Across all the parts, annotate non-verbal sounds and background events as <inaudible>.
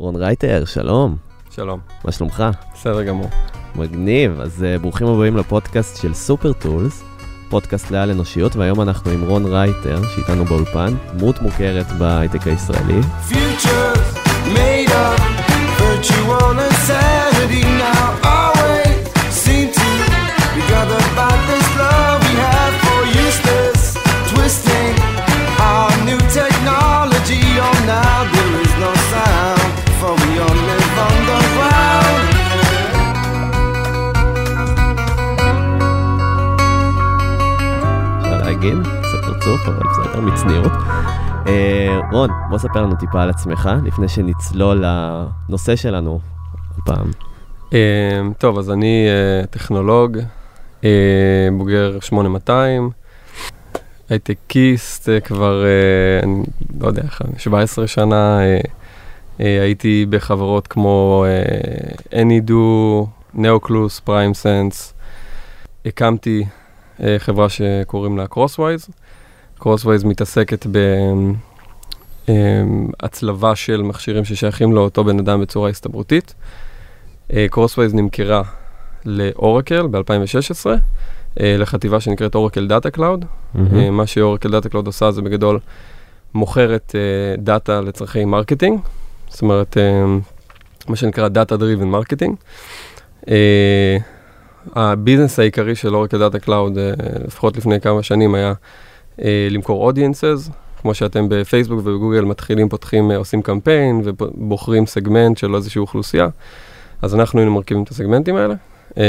רון רייטר, שלום. שלום. מה שלומך? בסדר גמור. מגניב, אז אה, ברוכים הבאים לפודקאסט של Supertools, פודקאסט לעל אנושיות, והיום אנחנו עם רון רייטר, שאיתנו באולפן, דמות מוכרת בהייטק הישראלי. Futures פרצוף, אבל בסדר, מצניעות. אה, רון, בוא ספר לנו טיפה על עצמך, לפני שנצלול לנושא שלנו הפעם. אה, טוב, אז אני אה, טכנולוג, בוגר 8200, הייטקיסט אה, כבר, אני לא יודע, 17 שנה, אה, הייתי בחברות כמו Anydo, Neoclus, PrimeSense, הקמתי חברה שקוראים לה Crosswise. Crosswise מתעסקת בהצלבה של מכשירים ששייכים לאותו בן אדם בצורה הסתברותית. אה, Crosswise נמכרה ל Oracle ב-2016, אה, לחטיבה שנקראת Oracle Data Cloud. אה, מה ש Oracle Data Cloud עושה זה בגדול מוכרת אה, דאטה לצרכי marketing, זאת אומרת, אה, מה שנקרא data driven marketing. ה business העיקרי של Oracle Data Cloud, לפחות לפני כמה שנים, היה אה, למכור audiences, כמו שאתם בפייסבוק ובגוגל מתחילים, פותחים, אה, עושים קמפיין ובוחרים סגמנט של איזושהי אוכלוסייה. אז אנחנו היינו מרכיבים את הסגמנטים האלה. אה,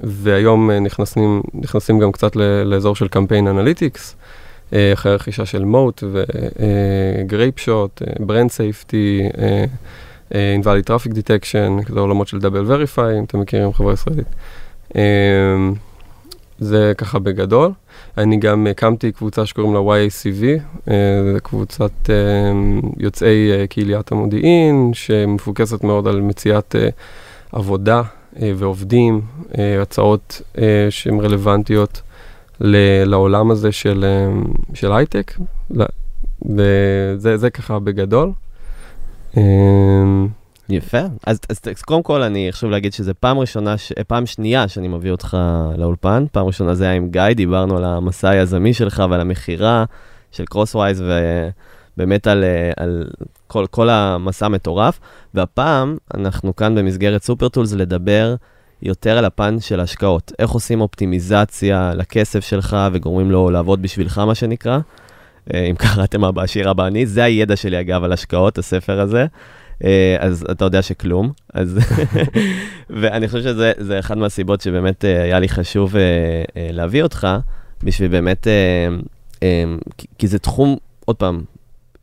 והיום אה, נכנסים, נכנסים גם קצת ל- לאזור של campaign analytics, אה, אחרי רכישה של Moat ו Grapeshot, brand safety, invalid traffic detection, זה עולמות של DoubleVerify, אם אתם מכירים חברה ישראלית. אה, זה ככה בגדול. אני גם הקמתי קבוצה שקוראים לה YACV, אה, זו קבוצת אה, יוצאי אה, קהיליית המודיעין, שמפוקסת מאוד על מציאת עבודה ועובדים, הצעות שהן רלוונטיות לעולם הזה של, של הייטק, וזה זה ככה בגדול. אה, יפה. אז, אז, אז קודם כל, אני חשוב להגיד שזו פעם ראשונה, ש... פעם שנייה שאני מביא אותך לאולפן. פעם ראשונה זה היה עם גיא, דיברנו על המסע היזמי שלך ועל המכירה של Crosswise, ובאמת על, אה, על כל, כל המסע המטורף. והפעם אנחנו כאן במסגרת Supertools לדבר יותר על הפן של השקעות. איך עושים אופטימיזציה לכסף שלך וגורמים לו לעבוד בשבילך, מה שנקרא. אה, אם קראתם אבא עשיר אבא אני, זה הידע שלי אגב על השקעות, הספר הזה. אה, אז אתה יודע שכלום, אז... <laughs> ואני חושב שזה זה אחד מהסיבות שבאמת אה, היה לי חשוב אה, להביא אותך, בשביל באמת, כי זה תחום, עוד פעם,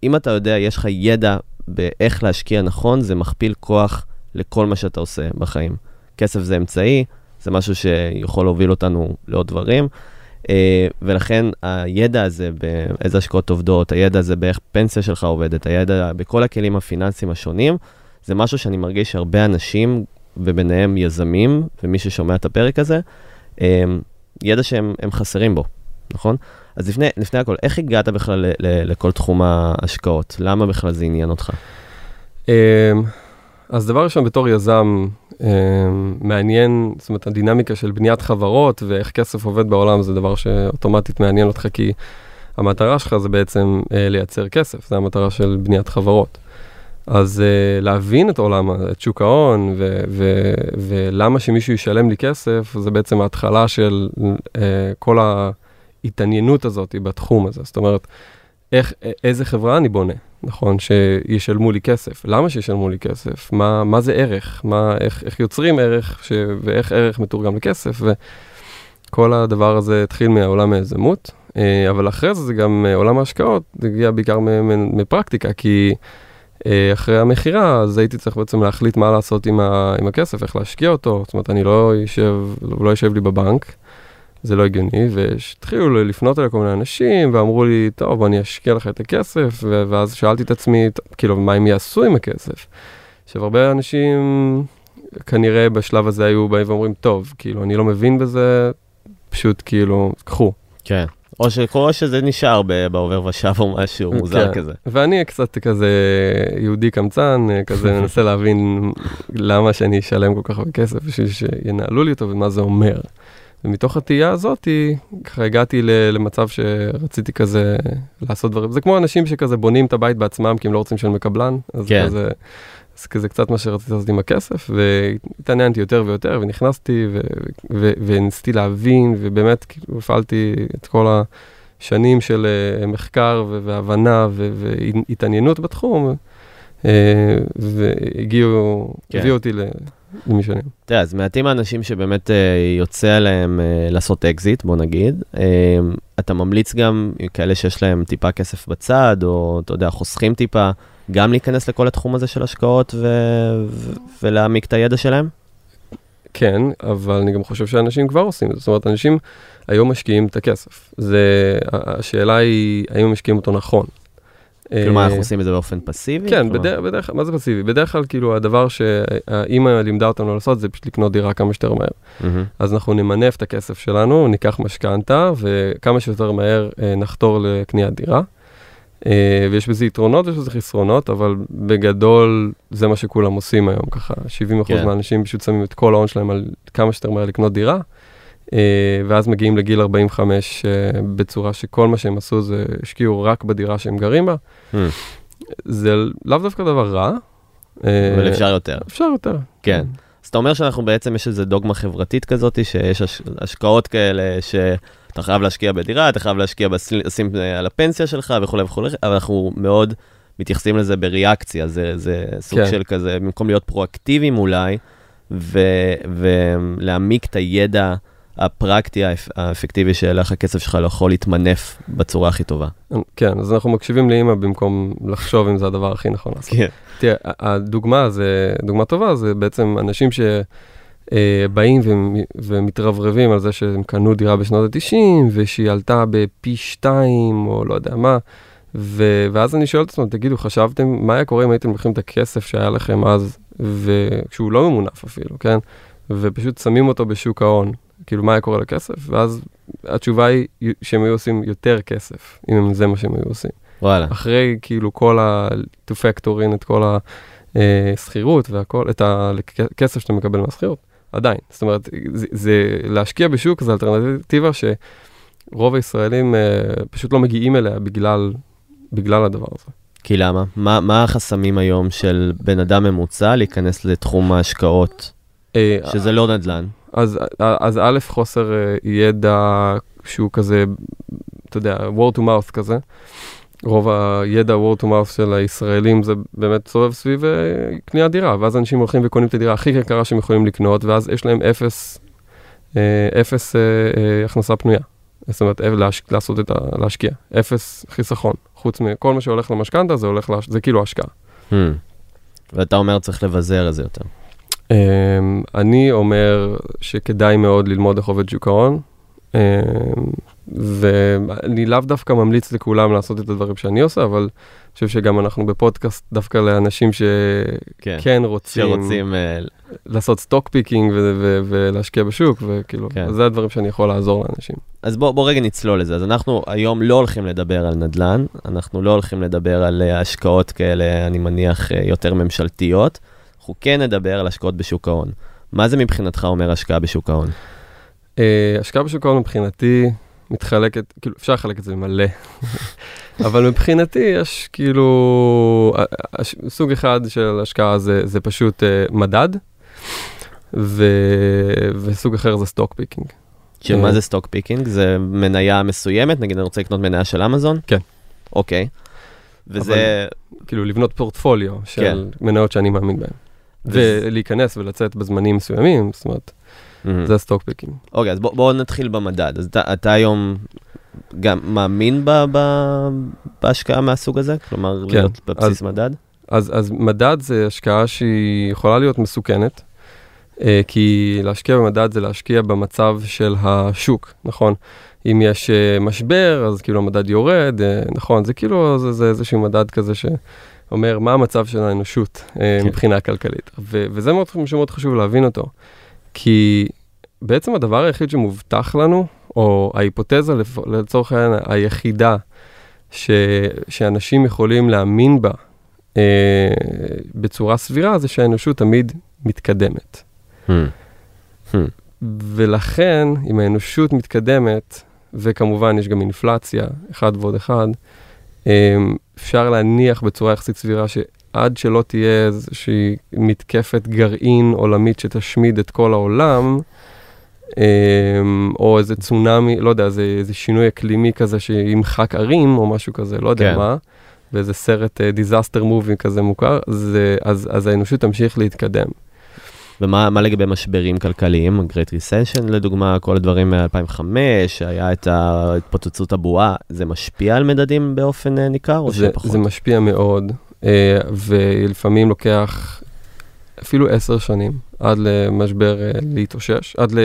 אם אתה יודע, יש לך ידע באיך להשקיע נכון, זה מכפיל כוח לכל מה שאתה עושה בחיים. כסף זה אמצעי, זה משהו שיכול להוביל אותנו לעוד דברים. Uh, ולכן הידע הזה באיזה השקעות עובדות, הידע הזה באיך פנסיה שלך עובדת, הידע בכל הכלים הפיננסיים השונים, זה משהו שאני מרגיש שהרבה אנשים, וביניהם יזמים, ומי ששומע את הפרק הזה, um, ידע שהם הם חסרים בו, נכון? אז לפני, לפני הכל, איך הגעת בכלל ל, ל, לכל תחום ההשקעות? למה בכלל זה עניין אותך? אז דבר ראשון, בתור יזם, אמ, מעניין, זאת אומרת, הדינמיקה של בניית חברות ואיך כסף עובד בעולם זה דבר שאוטומטית מעניין אותך, כי המטרה שלך זה בעצם אה, לייצר כסף, זה המטרה של בניית חברות. אז uh, להבין את עולם, את שוק ההון, ו- ו- ולמה שמישהו ישלם לי כסף, זה בעצם ההתחלה של uh, כל ההתעניינות הזאת בתחום הזה. זאת אומרת, איך, איזה חברה אני בונה, נכון, שישלמו לי כסף. למה שישלמו לי כסף? מה, מה זה ערך? מה, איך, איך יוצרים ערך, ש, ואיך ערך מתורגם לכסף, וכל הדבר הזה התחיל מהעולם היזמות, אה, אבל אחרי זה זה גם אה, עולם ההשקעות, זה הגיע בעיקר מפרקטיקה, כי אה, אחרי המכירה, אז הייתי צריך בעצם להחליט מה לעשות עם, ה, עם הכסף, איך להשקיע אותו, זאת אומרת, אני לא יושב, לא יושב לי בבנק. זה לא הגיוני, והתחילו לפנות אליי כל מיני אנשים, ואמרו לי, טוב, אני אשקיע לך את הכסף, ואז שאלתי את עצמי, כאילו, מה הם יעשו עם הכסף? עכשיו, הרבה אנשים כנראה בשלב הזה היו באים ואומרים, טוב, כאילו, אני לא מבין בזה, פשוט כאילו, קחו. כן. או שקורה שזה נשאר בעובר ושב או משהו מוזר כן. כזה. ואני קצת כזה יהודי קמצן, כזה <laughs> מנסה להבין למה שאני אשלם כל כך הרבה כסף בשביל שינהלו לי אותו ומה זה אומר. ומתוך התהייה הזאת, ככה הגעתי למצב שרציתי כזה לעשות דברים. זה כמו אנשים שכזה בונים את הבית בעצמם כי הם לא רוצים לשלם לקבלן. אז כן. כזה, אז כזה קצת מה שרציתי לעשות עם הכסף, והתעניינתי יותר ויותר, ונכנסתי וניסיתי להבין, ובאמת כאילו הפעלתי את כל השנים של אה, מחקר והבנה והתעניינות בתחום, אה, והגיעו, כן. הביאו אותי ל- למשנים. תראה, אז מעטים האנשים שבאמת אה, יוצא להם אה, לעשות אקזיט, בוא נגיד. אה, אתה ממליץ גם כאלה שיש להם טיפה כסף בצד, או אתה יודע, חוסכים טיפה, גם להיכנס לכל התחום הזה של השקעות ו- ו- ולהעמיק את הידע שלהם? כן, אבל אני גם חושב שאנשים כבר עושים את זה. זאת אומרת, אנשים היום משקיעים את הכסף. זה, השאלה היא, האם הם משקיעים אותו נכון. כלומר, אה, אנחנו עושים את זה באופן פסיבי? כן, בדרך, כלל, מה זה פסיבי? בדרך כלל, כאילו, הדבר שהאימא לימדה אותנו לעשות זה פשוט לקנות דירה כמה שיותר מהר. אז אנחנו נמנף את הכסף שלנו, ניקח משכנתה, וכמה שיותר מהר אה, נחתור לקניית דירה. אה, ויש בזה יתרונות ויש בזה חסרונות, אבל בגדול זה מה שכולם עושים היום, ככה 70% כן. מהאנשים פשוט שמים את כל ההון שלהם על כמה שיותר מהר לקנות דירה, ואז מגיעים לגיל 45 אה, בצורה שכל מה שהם עשו זה השקיעו רק בדירה שהם גרים בה. Hmm. זה לאו דווקא דבר רע. אה, אבל אפשר יותר. אפשר יותר. כן. אז אתה אומר שאנחנו בעצם, יש איזו דוגמה חברתית כזאת, שיש הש- השקעות כאלה שאתה חייב להשקיע בדירה, אתה חייב להשקיע, אה, על הפנסיה שלך וכולי וכולי, אבל אנחנו מאוד מתייחסים לזה בריאקציה, זה, זה סוג כן. של כזה, במקום להיות פרואקטיביים אולי, ו- ולהעמיק את הידע הפרקטי האפ- האפקטיבי שאליך הכסף שלך לא יכול להתמנף בצורה הכי טובה. כן, אז אנחנו מקשיבים לאימא במקום לחשוב אם זה הדבר הכי נכון לעשות. כן. תראה, הדוגמה, זה, דוגמה טובה, זה בעצם אנשים שבאים ומתרברבים על זה שהם קנו דירה בשנות ה-90, ושהיא עלתה בפי שתיים, או לא יודע מה, ו, ואז אני שואל את עצמם, תגידו, חשבתם, מה היה קורה אם הייתם לוקחים את הכסף שהיה לכם אז, וכשהוא לא ממונף אפילו, כן? ופשוט שמים אותו בשוק ההון, כאילו, מה היה קורה לכסף? ואז התשובה היא שהם היו עושים יותר כסף, אם זה מה שהם היו עושים. וואלה. אחרי כאילו כל ה... to factor in את כל השכירות והכל, את הכסף שאתה מקבל מהשכירות, עדיין. זאת אומרת, זה, זה להשקיע בשוק זה אלטרנטיבה שרוב הישראלים אה, פשוט לא מגיעים אליה בגלל, בגלל הדבר הזה. כי למה? מה, מה החסמים היום של בן אדם ממוצע להיכנס לתחום ההשקעות, אה, שזה לא נדל"ן? אז, אז א', חוסר אה, ידע שהוא כזה, אתה יודע, word to mouth כזה. רוב הידע word to mouth של הישראלים זה באמת סובב סביב אה, קניית דירה, ואז אנשים הולכים וקונים את הדירה הכי יקרה שהם יכולים לקנות, ואז יש להם אפס, אה, אפס הכנסה פנויה. זאת אומרת, להש, לעשות את ה... להשקיע. אפס חיסכון. חוץ מכל מה שהולך למשכנתה, זה הולך, להש... זה כאילו השקעה. Hmm. ואתה אומר צריך לבזר את זה יותר. Um, אני אומר שכדאי מאוד ללמוד איך עובד שוק ההון, um, ואני לאו דווקא ממליץ לכולם לעשות את הדברים שאני עושה, אבל אני חושב שגם אנחנו בפודקאסט דווקא לאנשים שכן כן. רוצים, שרוצים... אה, לעשות stock picking ו- ו- ולהשקיע בשוק, וכאילו, כן. כן. זה הדברים שאני יכול לעזור לאנשים. אז בוא, בוא רגע נצלול לזה. אז אנחנו היום לא הולכים לדבר על נדל"ן, אנחנו לא הולכים לדבר על אה, השקעות כאלה, אני מניח, אה, יותר ממשלתיות. אנחנו כן נדבר על השקעות בשוק ההון. מה זה מבחינתך אומר השקעה בשוק ההון? Uh, השקעה בשוק ההון מבחינתי מתחלקת, כאילו אפשר לחלק את זה למלא, <laughs> אבל מבחינתי יש כאילו, ה- ה- סוג אחד של השקעה זה, זה פשוט uh, מדד, ו, וסוג אחר זה stock picking. שמה אה. זה stock picking? זה מניה מסוימת? נגיד אני רוצה לקנות מניה של אמזון? כן. אוקיי. וזה... כאילו לבנות פורטפוליו של כן. מניות שאני מאמין בהן. ולהיכנס ולצאת בזמנים מסוימים, זאת אומרת. זה הסטוק פיקינג. אוקיי, אז בוא, בוא נתחיל במדד. אז אתה, היום גם מאמין ב, ב, בהשקעה מהסוג הזה? כלומר, כן, להיות בבסיס מדד? אז, אז מדד זה השקעה שהיא יכולה להיות מסוכנת, אה, כי להשקיע במדד זה להשקיע במצב של השוק, נכון? אם יש אה, משבר, אז כאילו המדד יורד, אה, נכון? זה כאילו, זה, זה איזשהו מדד כזה שאומר מה המצב של האנושות אה, כן. מבחינה כלכלית. ו, וזה מאוד, שמאוד חשוב להבין אותו, כי בעצם הדבר היחיד שמובטח לנו, או ההיפותזה לצורך העניין היחידה ש, שאנשים יכולים להאמין בה אה, בצורה סבירה, זה שהאנושות תמיד מתקדמת. Hmm. Hmm. ולכן, אם האנושות מתקדמת, וכמובן יש גם אינפלציה, אחד ועוד אחד, אפשר להניח בצורה יחסית סבירה שעד שלא תהיה איזושהי מתקפת גרעין עולמית שתשמיד את כל העולם, אמ, או איזה צונאמי, לא יודע, איזה, איזה שינוי אקלימי כזה שימחק ערים או משהו כזה, לא יודע כן. מה, באיזה סרט disaster movie כזה מוכר, זה, אז, אז האנושות תמשיך להתקדם. ומה מה לגבי משברים כלכליים, ה-Great Recession לדוגמה, כל הדברים מ-2005, היה את התפוצצות הבועה, זה משפיע על מדדים באופן אה, ניכר או זה, שפחות? זה משפיע מאוד, אה, ולפעמים לוקח אפילו עשר שנים עד למשבר אה, להתאושש, עד ל...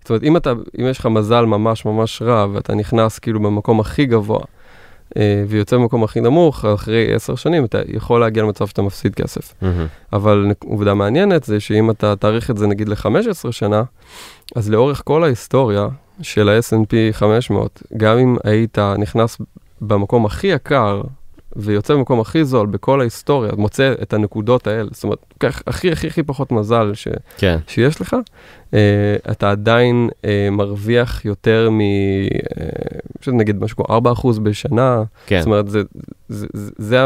זאת אומרת, אם, אתה, אם יש לך מזל ממש ממש רע, ואתה נכנס כאילו במקום הכי גבוה, ויוצא במקום הכי נמוך, אחרי עשר שנים אתה יכול להגיע למצב שאתה מפסיד כסף. מהמם. אבל עובדה מעניינת זה שאם אתה תאריך את זה נגיד ל-15 שנה, אז לאורך כל ההיסטוריה של ה-S&P 500, גם אם היית נכנס במקום הכי יקר ויוצא במקום הכי זול בכל ההיסטוריה, מוצא את הנקודות האלה, זאת אומרת, כך הכי הכי הכי פחות מזל ש, כן, שיש לך, אה, אתה עדיין אה, מרוויח יותר מ... פשוט נגיד משהו כמו 4% בשנה, כן. זאת אומרת, זה, זה, זה, זה,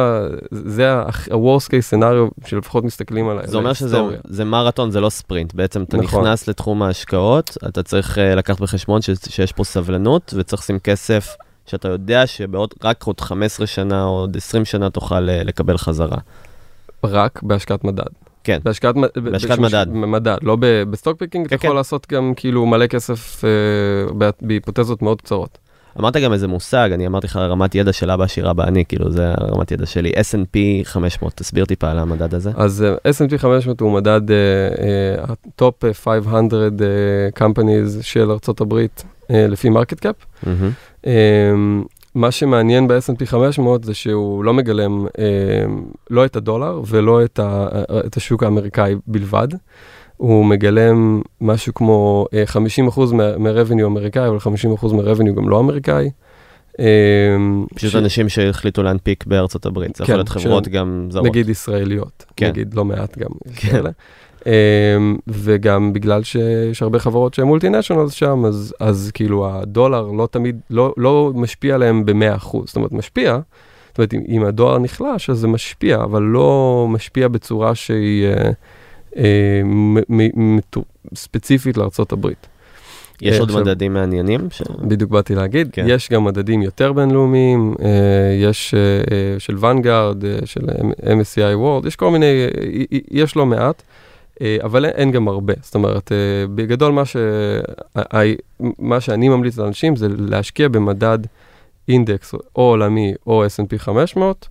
זה ה-worst case scenario שלפחות מסתכלים על זה אומר שזה ההיסטוריה. זה מרתון, זה לא ספרינט. בעצם אתה נכון. נכנס לתחום ההשקעות, אתה צריך אה, לקחת בחשבון ש- שיש פה סבלנות, וצריך לשים כסף שאתה יודע שבעוד, רק עוד 15 שנה או עוד 20 שנה תוכל אה, לקבל חזרה. רק בהשקעת מדד. כן. בהשקעת, בהשקעת מדד. מדד, לא ב- ב stock picking, אתה כן, יכול כן. לעשות גם כאילו מלא כסף אה, בה- בהיפותזות מאוד קצרות. אמרת גם איזה מושג, אני אמרתי לך רמת ידע של אבא עשירה באני, כאילו זה הרמת ידע שלי, S&P 500, תסביר טיפה על המדד הזה. אז אה, S&P 500 הוא מדד ה top 500 אה, companies של ארה"ב אה, לפי market cap. מהמם. אמ, מה שמעניין ב-S&P 500 זה שהוא לא מגלם אמ, לא את הדולר ולא את, ה, את השוק האמריקאי בלבד. הוא מגלם משהו כמו אה, 50% מ-revenue אמריקאי, אבל 50% מ-revenue גם לא אמריקאי. אמ, פשוט ש- אנשים שהחליטו להנפיק בארצות הברית, זה יכול כן, להיות חברות ש- גם זרות. נגיד ישראליות, כן. נגיד לא מעט גם כן. אמ, וגם בגלל שיש הרבה חברות שהן מולטינשיונל שם, אז, אז כאילו הדולר לא תמיד, לא, לא משפיע עליהם ב-100%, זאת אומרת משפיע, זאת אומרת אם, הדולר נחלש אז זה משפיע, אבל לא משפיע בצורה שהיא אה, אה, מ, מ, מ, ספציפית הברית. יש אה, עוד מדדים מעניינים? ש- בדיוק באתי להגיד, כן. יש גם מדדים יותר בינלאומיים, אה, יש אה, של ונגארד, של MSCI World, יש כל מיני, יש לא מעט, אבל אין, אין גם הרבה. זאת אומרת, אה, בגדול מה, ש, מה שאני ממליץ לאנשים זה להשקיע במדד אינדקס או עולמי או S&P 500.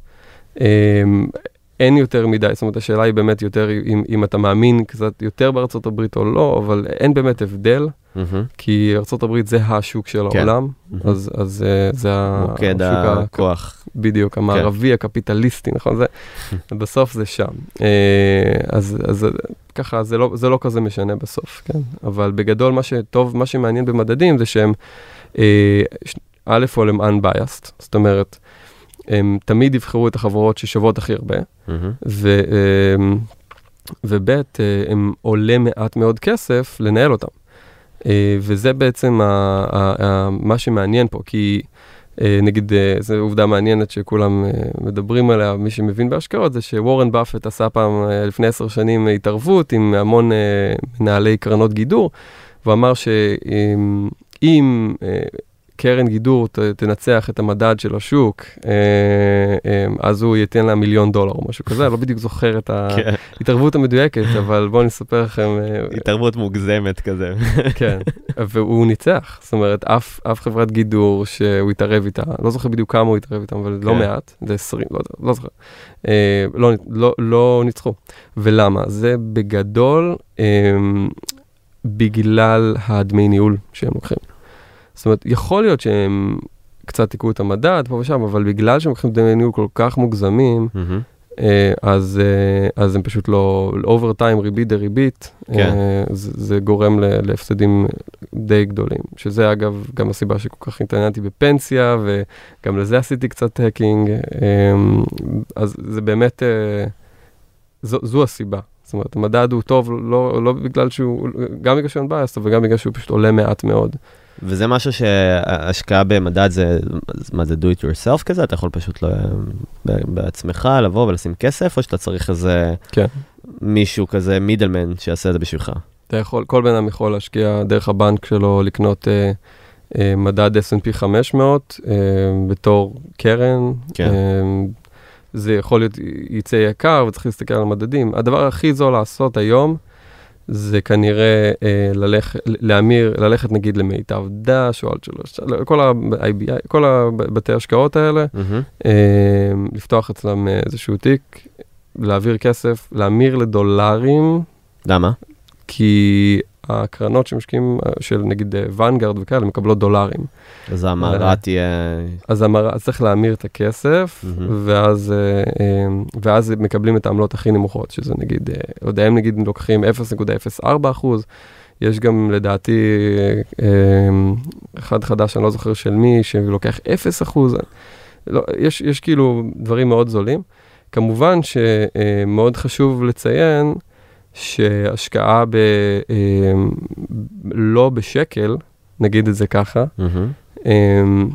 אה, אין יותר מדי, זאת אומרת, השאלה היא באמת יותר אם, אם אתה מאמין קצת יותר בארצות הברית או לא, אבל אין באמת הבדל. מהמם. כי ארה"ב זה השוק של כן. העולם, מהמם. אז, אז אה, זה מוקד השוק הכוח. בדיוק, המערבי, הקפיטליסטי, נכון? זה, <laughs> בסוף זה שם. אה, אז, אז ככה, זה לא, זה לא כזה משנה בסוף, כן? אבל בגדול, מה שטוב, מה שמעניין במדדים זה שהם, אה, א', all הם unbiased, זאת אומרת, הם תמיד יבחרו את החברות ששוות הכי הרבה. ו, אה, וב' אה, הם עולה מעט מאוד כסף לנהל אותם. אה, וזה בעצם ה, ה, ה, מה שמעניין פה, כי נגיד, זו עובדה מעניינת שכולם מדברים עליה, מי שמבין בהשקעות, זה שוורן באפט עשה פעם, לפני עשר שנים, התערבות עם המון מנהלי קרנות גידור, והוא אמר שאם קרן גידור ת, תנצח את המדד של השוק, אה, אה, אז הוא ייתן לה מיליון דולר או משהו כזה, לא בדיוק זוכר את כן, ההתערבות המדויקת, אבל בואו נספר לכם, אה, התערבות מוגזמת כזה. כן, והוא ניצח, זאת אומרת, אף, אף חברת גידור שהוא התערב איתה, לא זוכר בדיוק כמה הוא התערב איתם, אבל לא כן. מעט, זה 20, לא, לא זוכר, אה, לא, לא, לא ניצחו. ולמה? זה בגדול אה, בגלל הדמי ניהול שהם לוקחים. זאת אומרת, יכול להיות שהם קצת היכו את המדד פה ושם, אבל בגלל שהם לוקחים דמי ניהול כל כך מוגזמים. אה, אז, אה, אז הם פשוט לא, over time, ריבית דריבית, כן. אה, זה, זה גורם להפסדים די גדולים. שזה אגב גם הסיבה שכל כך התעניינתי בפנסיה, וגם לזה עשיתי קצת hacking, אז זה באמת, זו, זו הסיבה. זאת אומרת, המדד הוא טוב לא, לא בגלל שהוא, גם בגלל שהוא unbiased, אבל גם בגלל שהוא פשוט עולה מעט מאוד. וזה משהו שהשקעה במדד זה, מה זה do it yourself כזה? אתה יכול פשוט לא, בעצמך לבוא ולשים כסף, או שאתה צריך איזה כן. מישהו כזה מידלמן שיעשה את זה בשבילך? אתה יכול, כל בן אדם יכול להשקיע דרך הבנק שלו, לקנות אה, אה, מדד S&P 500 אה, בתור קרן. כן. אה, זה יכול להיות, יצא יקר וצריך להסתכל על המדדים. הדבר הכי זול לעשות היום, זה כנראה אה, ללכת, להמיר, ללכת נגיד למיטב דש או אלטשלוש, כל ה-IBI, כל הבתי השקעות האלה, מהמם. אה, לפתוח אצלם אה, איזשהו תיק, להעביר כסף, להמיר לדולרים, למה? כי הקרנות שמשקיעים, אה, של נגיד ואנגרד וכאלה, מקבלות דולרים. אז ההמרה תהיה... אז המרה, צריך להמיר את הכסף, מהמם. ואז, אה, אה, ואז מקבלים את העמלות הכי נמוכות, שזה נגיד, אה, לא יודע, הם נגיד לוקחים 0.04 אחוז, יש גם לדעתי אה, אה, אחד חדש, אני לא זוכר של מי, שלוקח 0 אחוז, לא, יש, יש כאילו דברים מאוד זולים. כמובן שמאוד חשוב לציין שהשקעה ב, אה, לא בשקל, נגיד את זה ככה. אמ,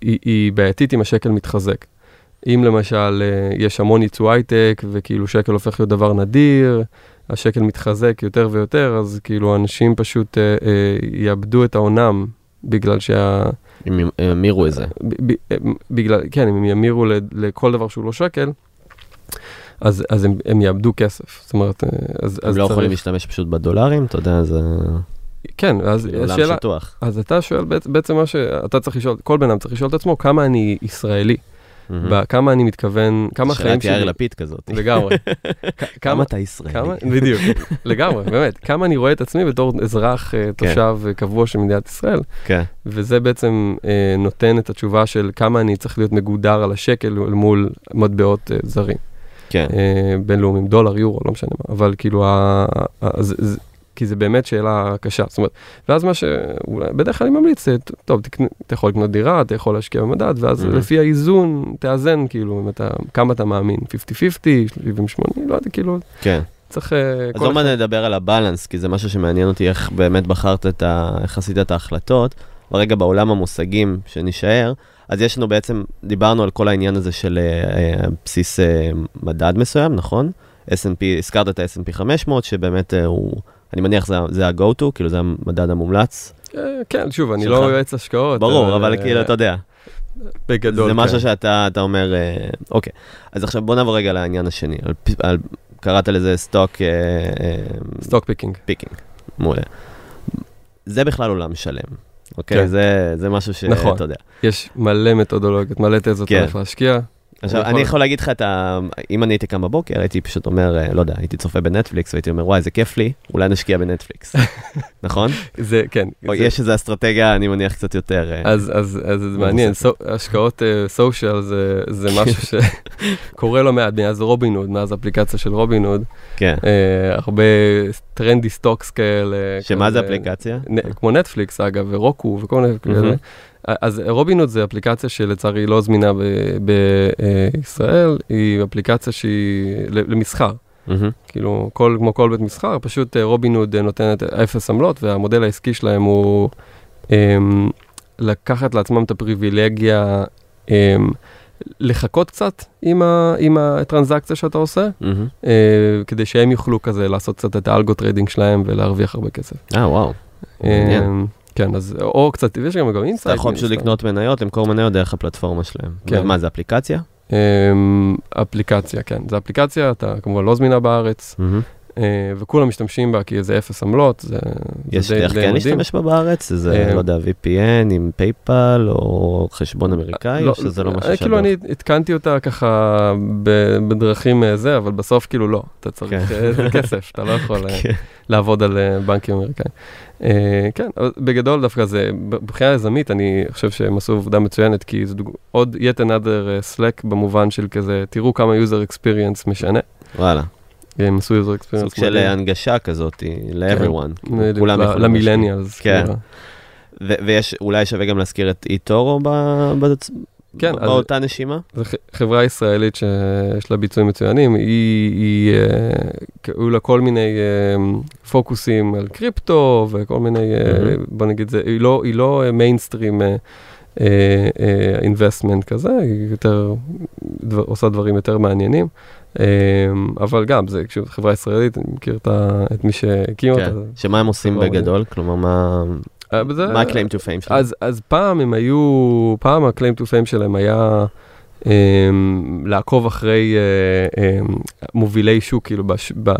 היא, היא בעייתית אם השקל מתחזק. אם למשל אה, יש המון ייצוא הייטק וכאילו שקל הופך להיות דבר נדיר, השקל מתחזק יותר ויותר, אז כאילו אנשים פשוט אה, אה, יאבדו את העונם בגלל שה... אם ימירו את זה. ב, בגלל, כן, אם הם ימירו לכל דבר שהוא לא שקל, אז, אז הם, הם יאבדו כסף. זאת אומרת, אה, אז, הם אז לא צריך... יכולים להשתמש פשוט בדולרים, אתה יודע, זה כן, אז השאלה... שטוח. אז אתה שואל בעצ- בעצם מה שאתה צריך לשאול, כל בן אדם צריך לשאול את עצמו, כמה אני ישראלי. ב- כמה אני מתכוון, כמה החיים שאלת יאיר שלי, לפיד כזאת. לגמרי, <laughs> כמה אתה ישראלי? כמה, בדיוק, לגמרי, באמת, כמה אני רואה את עצמי בתור אזרח, אה, תושב אה, קבוע של מדינת ישראל, כן. וזה בעצם נותן את התשובה של כמה אני צריך להיות מגודר על השקל מול מטבעות זרים, כן. אה, בינלאומיים, דולר, יורו, לא משנה מה, אבל כאילו, ה- ה- זה- זה- כי זה באמת שאלה קשה, זאת אומרת, ואז מה שאולי, בדרך כלל אני ממליץ, אה, טוב, אתה יכול לקנות דירה, אתה יכול להשקיע במדד, ואז Mhm. לפי האיזון, תאזן, כאילו, אם אתה, כמה אתה מאמין, 50-50, 70-80, לא יודע, כאילו, כן. צריך... אה, אז עוד מעט נדבר על הבלנס, כי זה משהו שמעניין אותי, איך באמת בחרת את ה... איך עשית את ההחלטות. ברגע בעולם המושגים שנישאר, אז יש לנו בעצם, דיברנו על כל העניין הזה של אה, אה, בסיס אה, מדד מסוים, נכון? S&P, הזכרת את ה-S&P 500, שבאמת אה, הוא, אני מניח זה, זה ה-go-to, כאילו זה המדד המומלץ. אה, כן, שוב, אני. לא יועץ השקעות. ברור, אבל אה, כאילו, אתה יודע, בגדול, זה כן. משהו שאתה אתה אומר, אוקיי. אז עכשיו בוא נעבור רגע לעניין השני. על, קראת לזה stock stock picking. picking, מעולה. זה בכלל עולם שלם, אוקיי? כן. זה, זה משהו שאתה נכון. יודע. יש מלא מתודולוגיות, מלא תזות כן. איך להשקיע. עכשיו, אני אני יכול- להגיד לך את ה... אם אני הייתי קם בבוקר, הייתי פשוט אומר, אה, לא יודע, הייתי צופה בנטפליקס, והייתי אומר, וואי, זה כיף לי, אולי נשקיע בנטפליקס. <laughs> נכון? זה, כן. או זה- יש איזו אסטרטגיה, אני מניח, קצת יותר... אה, אז, אז, אז זה מעניין. סו, השקעות סושיאל זה, זה <laughs> משהו שקורה לא מעט מאז רובין הוד, מאז אפליקציה של רובין הוד, כן. אה, הרבה trendy stocks כאלה. שמה זה אפליקציה? נ, כמו נטפליקס אגב, ורוקו וכל מיני כאלה. אז רובין הוד זה אפליקציה שלצערי לא זמינה בישראל, היא אפליקציה שהיא למסחר. מהמם. כאילו, כל, כמו כל בית מסחר, פשוט רובין הוד נותנת אפס עמלות, והמודל העסקי שלהם הוא אמ, לקחת לעצמם את הפריבילגיה אמ, לחכות קצת עם, ה, עם הטרנזקציה שאתה עושה, מהמם. אה, כדי שהם יוכלו כזה לעשות קצת את ה algo trading שלהם ולהרוויח הרבה כסף. אה, וואו. מעניין. כן, אז או קצת, ויש גם גם insight. אתה יכול פשוט לקנות מניות, למכור מניות דרך הפלטפורמה שלהם. כן. מה, זה אפליקציה? אמ, אפליקציה, כן. זו אפליקציה, אתה כמובן לא זמינה בארץ. אה, וכולם משתמשים בה כי זה אפס עמלות, זה, יש זה די, דרך די כן מדהים. להשתמש בה בארץ? זה, אה, לא יודע, VPN עם פייפל או חשבון אמריקאי, או שזה לא משהו אה, שאת... כאילו אני התקנתי אותה ככה בדרכים אה, זה, אבל בסוף כאילו לא, אתה צריך כן. אה, זה כסף, אתה לא יכול אה, <laughs> כן. לעבוד על אה, בנקים אמריקאים. אה, כן, בגדול דווקא זה, מבחינה יזמית אני חושב שהם עשו עבודה מצוינת, כי זה דוג... עוד yet another אה, Slack במובן של כזה, תראו כמה user experience משנה. וואלה, הם עשו user experience סוג של מדהים. הנגשה כזאת ל-everyone. ל millennials. כן. כאילו. ו- ויש, אולי שווה גם להזכיר את איטורו כן, אז- באותה נשימה? זו חברה ישראלית שיש לה ביצועים מצוינים, היא, היא, אה, היו לה כל מיני אה, פוקוסים על קריפטו וכל מיני, אה, מהמם. בוא נגיד זה, היא לא, היא לא mainstream investment כזה, היא יותר דבר, עושה דברים יותר מעניינים, אה, אבל גם, זה חברה ישראלית, אני מכיר את, מי שהקים כן. אותה. שמה הם עושים בגדול? כלומר, מה אה, מה ה-claim to fame שלהם? אז, אז פעם הם היו, פעם ה-claim to fame שלהם היה um, לעקוב אחרי uh, um, מובילי שוק, כאילו, בש, ב,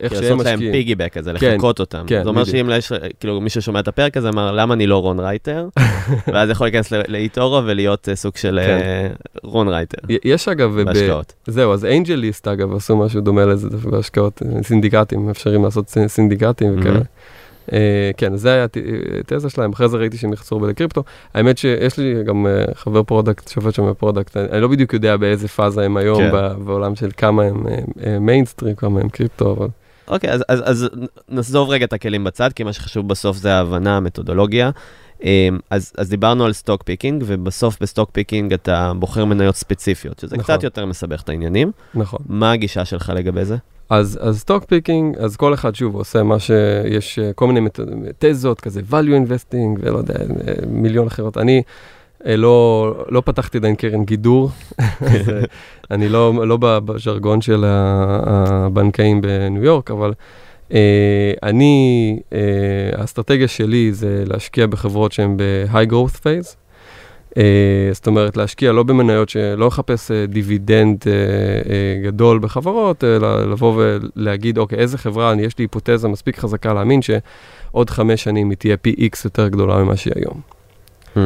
איך כאילו שהם לעשות להם משקיעים. פיגי-בק כזה, כן, לחקות אותם. כן, זה אומר. שאם יש, כאילו מי ששומע את הפרק הזה אמר, למה אני לא רון רייטר? <laughs> ואז יכול להיכנס לאיטורו ולהיות אה, סוג של כן. רון רייטר. יש אגב, ב- בהשקעות. זהו, אז אנג'ליסט אגב עשו משהו דומה לזה בהשקעות, סינדיקטים, אפשרו לעשות סינ- סינדיקטים וכאלה. מהמם. אה, כן, זה היה הת- תזה שלהם, אחרי זה ראיתי שהם נכנסו הרבה לקריפטו. האמת שיש לי גם אה, חבר product, שופט שם ב product, אני לא בדיוק יודע באיזה פאזה הם היום כן. בעולם של כמה הם מיינסטרים, כמה הם קריפטו, אבל אוקיי, אז, אז, אז נעזוב רגע את הכלים בצד, כי מה שחשוב בסוף זה ההבנה, המתודולוגיה. אז, אז דיברנו על stock picking, ובסוף ב stock picking אתה בוחר מניות ספציפיות, שזה נכון. קצת יותר מסבך את העניינים. נכון. מה הגישה שלך לגבי זה? אז, אז stock picking, אז כל אחד שוב עושה מה שיש אה, כל מיני תזות, כזה value investing ולא יודע, אה, מיליון אחרות. אני אה, לא, לא פתחתי עדיין קרן גידור, <laughs> אז, אני לא, לא בז'רגון של הבנקאים בניו יורק, אבל אני, האסטרטגיה שלי זה להשקיע בחברות שהן ב-high growth phase. אה, זאת אומרת, להשקיע לא במניות שלא לחפש אה, דיבידנד אה, אה, גדול בחברות, אלא לבוא ולהגיד, אוקיי, איזה חברה, אני, יש לי היפותזה מספיק חזקה להאמין שעוד חמש שנים היא תהיה פי איקס יותר גדולה ממה שהיא היום. Hmm.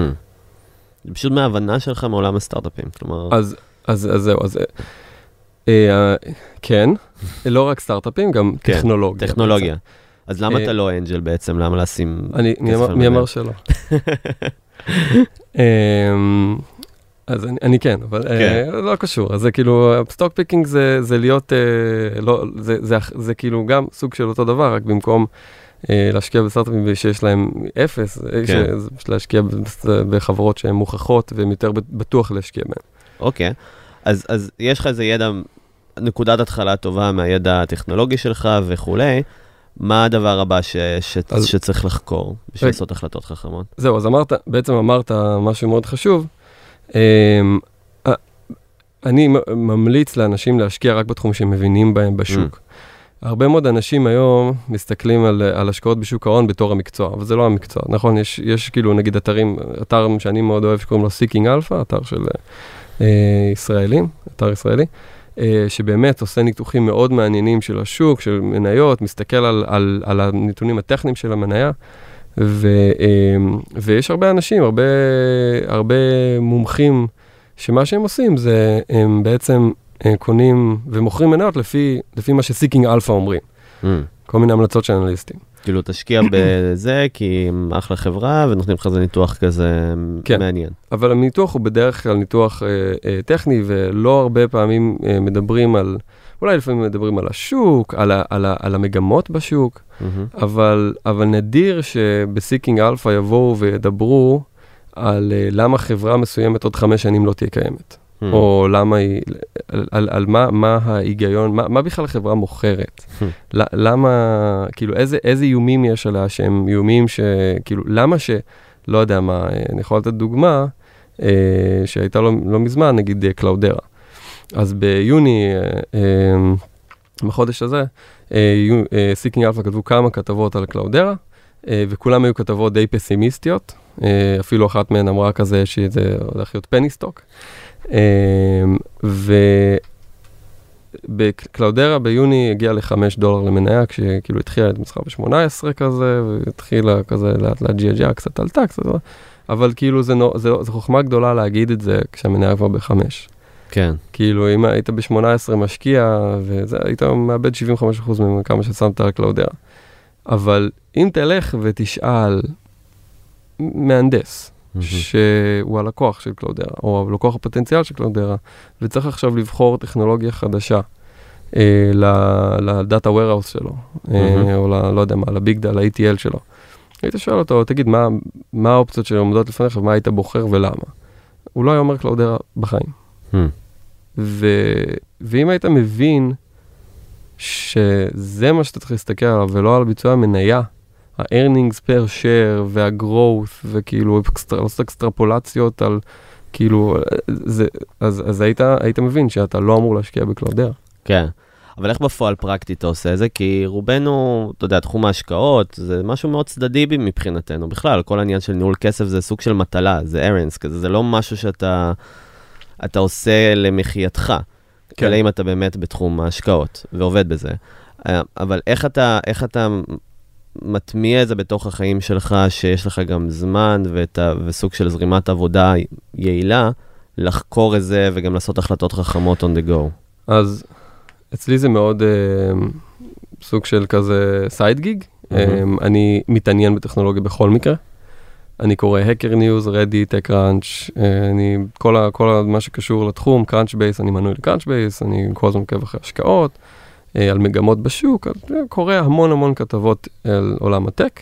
זה פשוט מההבנה שלך מעולם הסטארט-אפים, כלומר, אז, אז, אז זהו, אז... אה, כן, לא רק סטארט-אפים, גם כן, טכנולוגיה. טכנולוגיה. אז למה אתה לא אנג'ל בעצם? למה לשים... אני, מי אמר-? שלא? <laughs> <laughs> אמ, אז אני, אני כן, אבל כן. אה, לא קשור. אז זה כאילו, stock picking זה, זה להיות, אה, לא, זה, זה, זה, זה כאילו גם סוג של אותו דבר, רק במקום אה, להשקיע בסטארט-אפים שיש להם אפס, אה, כן. ש- להשקיע בחברות שהן מוכחות והן יותר בטוח להשקיע בהן. אוקיי, אז, אז יש לך איזה ידע, נקודת התחלה טובה מהידע הטכנולוגי שלך וכולי. מה הדבר הבא ש, ש, אז- שצריך לחקור בשביל. לעשות החלטות חכמות? זהו, אז אמרת, בעצם אמרת משהו מאוד חשוב. אמ, אני ממליץ לאנשים להשקיע רק בתחום שהם מבינים בהם בשוק. הרבה מאוד אנשים היום מסתכלים על, על השקעות בשוק ההון בתור המקצוע, אבל זה לא המקצוע, נכון? יש, יש כאילו נגיד אתרים, אתר שאני מאוד אוהב שקוראים לו Seeking Alpha, אתר של אה, ישראלים, אתר ישראלי, אה, שבאמת עושה ניתוחים מאוד מעניינים של השוק, של מניות, מסתכל על, על, על הנתונים הטכניים של המניה, ו, אה, ויש הרבה אנשים, הרבה, הרבה מומחים, שמה שהם עושים זה הם בעצם אה, קונים ומוכרים מניות לפי, לפי מה ש Seeking Alpha אומרים, Mm. כל מיני המלצות של אנליסטים. כאילו, תשקיע בזה, כי הם אחלה חברה, ונותנים לך איזה ניתוח כזה כן. מעניין. אבל הניתוח הוא בדרך כלל ניתוח אה, אה, טכני, ולא הרבה פעמים אה, מדברים על, אולי לפעמים מדברים על השוק, על, ה, על, ה, על המגמות בשוק, מהמם. אבל, אבל נדיר שבסיקינג אלפא יבואו וידברו על אה, למה חברה מסוימת עוד חמש שנים לא תהיה קיימת. Hmm. או למה היא, על, על, על מה, מה ההיגיון, מה, מה בכלל החברה מוכרת. Hmm. למה, כאילו, איזה, איזה איומים יש עליה שהם איומים ש... כאילו, למה ש... לא יודע מה, אה, אני יכול לתת דוגמה אה, שהייתה לא, לא מזמן, נגיד אה, קלאודרה. אז ביוני, אה, אה, בחודש הזה, Seeking Alpha כתבו כמה כתבות על קלאודרה, אה, וכולם היו כתבות די פסימיסטיות. אה, אפילו אחת מהן אמרה כזה שזה הולך להיות penny stock. אה, בקלאודרה ביוני הגיע ל-5 דולר למניה, כשכאילו התחילה את מסחר ב-18 כזה, והתחילה כזה לאט לאט GHG קצת עלתה קצת, אבל כאילו זה, נו, זה, זה חוכמה גדולה להגיד את זה כשהמניה כבר ב-5. כן. כאילו אם היית ב-18 משקיע, וזה, היית מאבד 75% מכמה ששמת על קלאודרה. אבל אם תלך ותשאל מהנדס, שהוא הלקוח של קלאודרה, או הלקוח הפוטנציאל של קלאודרה, וצריך עכשיו לבחור טכנולוגיה חדשה אה, לדאטה warehouse שלו, אה, או ל, לא יודע מה, לביג, ל-ATL שלו. היית שואל אותו, תגיד, מה, מה האופציות שעומדות לפניך ומה היית בוחר ולמה? הוא לא היה אומר קלאודרה בחיים. ו, ואם היית מבין שזה מה שאתה צריך להסתכל עליו ולא על ביצוע המניה, ה-earnings per share וה-growth וכאילו אקסטר, לעשות אקסטרפולציות על כאילו, זה, אז, אז היית, היית מבין שאתה לא אמור להשקיע בקלאודרה. כן. אבל איך בפועל פרקטית אתה עושה את זה? כי רובנו, אתה יודע, תחום ההשקעות זה משהו מאוד צדדי מבחינתנו. בכלל, כל העניין של ניהול כסף זה סוג של מטלה, זה errands כזה, זה לא משהו שאתה אתה עושה למחייתך. כן. אלא אם אתה באמת בתחום ההשקעות ועובד בזה. אה, אבל איך אתה, איך אתה מטמיע את זה בתוך החיים שלך, שיש לך גם זמן ואת ה, וסוג של זרימת עבודה יעילה, לחקור את זה וגם לעשות החלטות חכמות on the go. אז אצלי זה מאוד אה, סוג של כזה סייד גיג. Mm-hmm. אה, אני מתעניין בטכנולוגיה בכל מקרה. אני קורא Hacker News, Reddit, TechCrunch, אה, אני, כל, ה, כל ה, מה שקשור לתחום, Crunchbase, אני מנוי ל-Crunchbase, אני כל הזמן עוקב אחרי השקעות, על מגמות בשוק, אה, קורא המון המון כתבות על עולם הטק.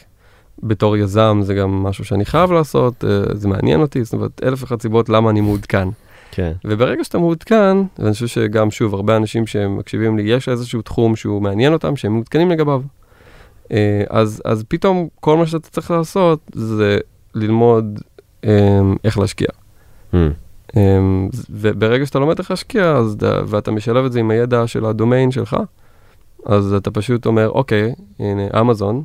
בתור יזם זה גם משהו שאני חייב לעשות, זה מעניין אותי, זאת אומרת, אלף ואחת סיבות למה אני מעודכן. כן. וברגע שאתה מעודכן, ואני חושב שגם, שוב, הרבה אנשים שמקשיבים לי, יש איזשהו תחום שהוא מעניין אותם, שהם מעודכנים לגביו. אז, אז פתאום כל מה שאתה צריך לעשות זה ללמוד um, איך להשקיע. Mm. וברגע שאתה לומד איך להשקיע, אז, ואתה משלב את זה עם הידע של הדומיין שלך, אז אתה פשוט אומר, אוקיי, הנה, אמזון,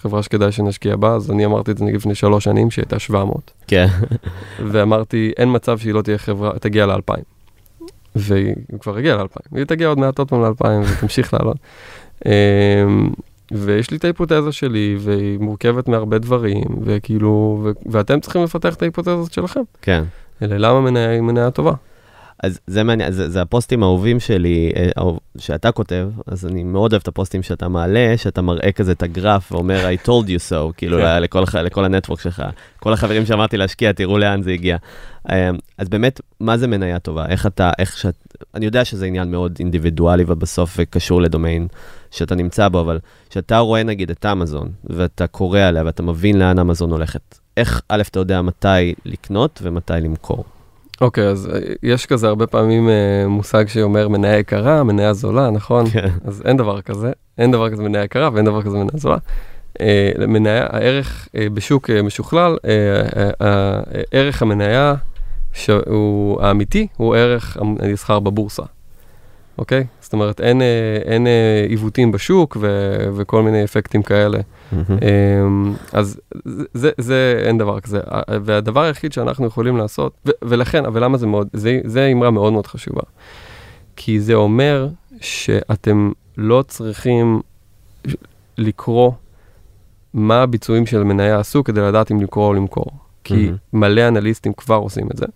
חברה שכדאי שנשקיע בה, אז אני אמרתי את זה נגיד לפני שלוש שנים, שהיא הייתה 700. כן. <laughs> ואמרתי, אין מצב שהיא לא תהיה חברה, תגיע ל-2000. והיא כבר הגיעה ל-2000. היא תגיע עוד מעט עוד פעם ל-2000 <laughs> ותמשיך לעלות. Um, ויש לי את ההיפותזה שלי, והיא מורכבת מהרבה דברים, וכאילו, ו- ואתם צריכים לפתח את ההיפותזות שלכם. כן. אלא למה מניה היא מניה טובה? אז זה מעניין, זה, זה הפוסטים האהובים שלי, אה, שאתה כותב, אז אני מאוד אוהב את הפוסטים שאתה מעלה, שאתה מראה כזה את הגרף ואומר, I told you so, <laughs> כאילו כן. לכל, לכל הנטוורק שלך. כל החברים שאמרתי להשקיע, תראו לאן זה הגיע. אה, אז באמת, מה זה מניה טובה? איך אתה, איך שאת, אני יודע שזה עניין מאוד אינדיבידואלי ובסוף קשור לדומיין שאתה נמצא בו, אבל כשאתה רואה נגיד את אמזון, ואתה קורא עליה ואתה מבין לאן אמזון הולכת, איך א', אתה יודע מתי לקנות ומתי למכור? אוקיי, okay, אז אה, יש כזה הרבה פעמים uh, מושג שאומר מניה יקרה, מניה זולה, נכון? כן. אז אין דבר כזה, אין דבר כזה מניה יקרה ואין דבר כזה מניה זולה. Uh, מניה, הערך uh, בשוק משוכלל, ערך המניה שהוא האמיתי, הוא ערך המסחר בבורסה. אוקיי? זאת אומרת, אין, אין עיוותים בשוק ו, וכל מיני אפקטים כאלה. Mm-hmm. אז זה, זה, אין דבר כזה. והדבר היחיד שאנחנו יכולים לעשות, ו, ולכן, אבל למה זה מאוד, זה, זה אמרה מאוד מאוד חשובה. כי זה אומר שאתם לא צריכים לקרוא מה הביצועים של מניה עשו כדי לדעת אם למכור או למכור. כי mm-hmm. מלא אנליסטים כבר עושים את זה.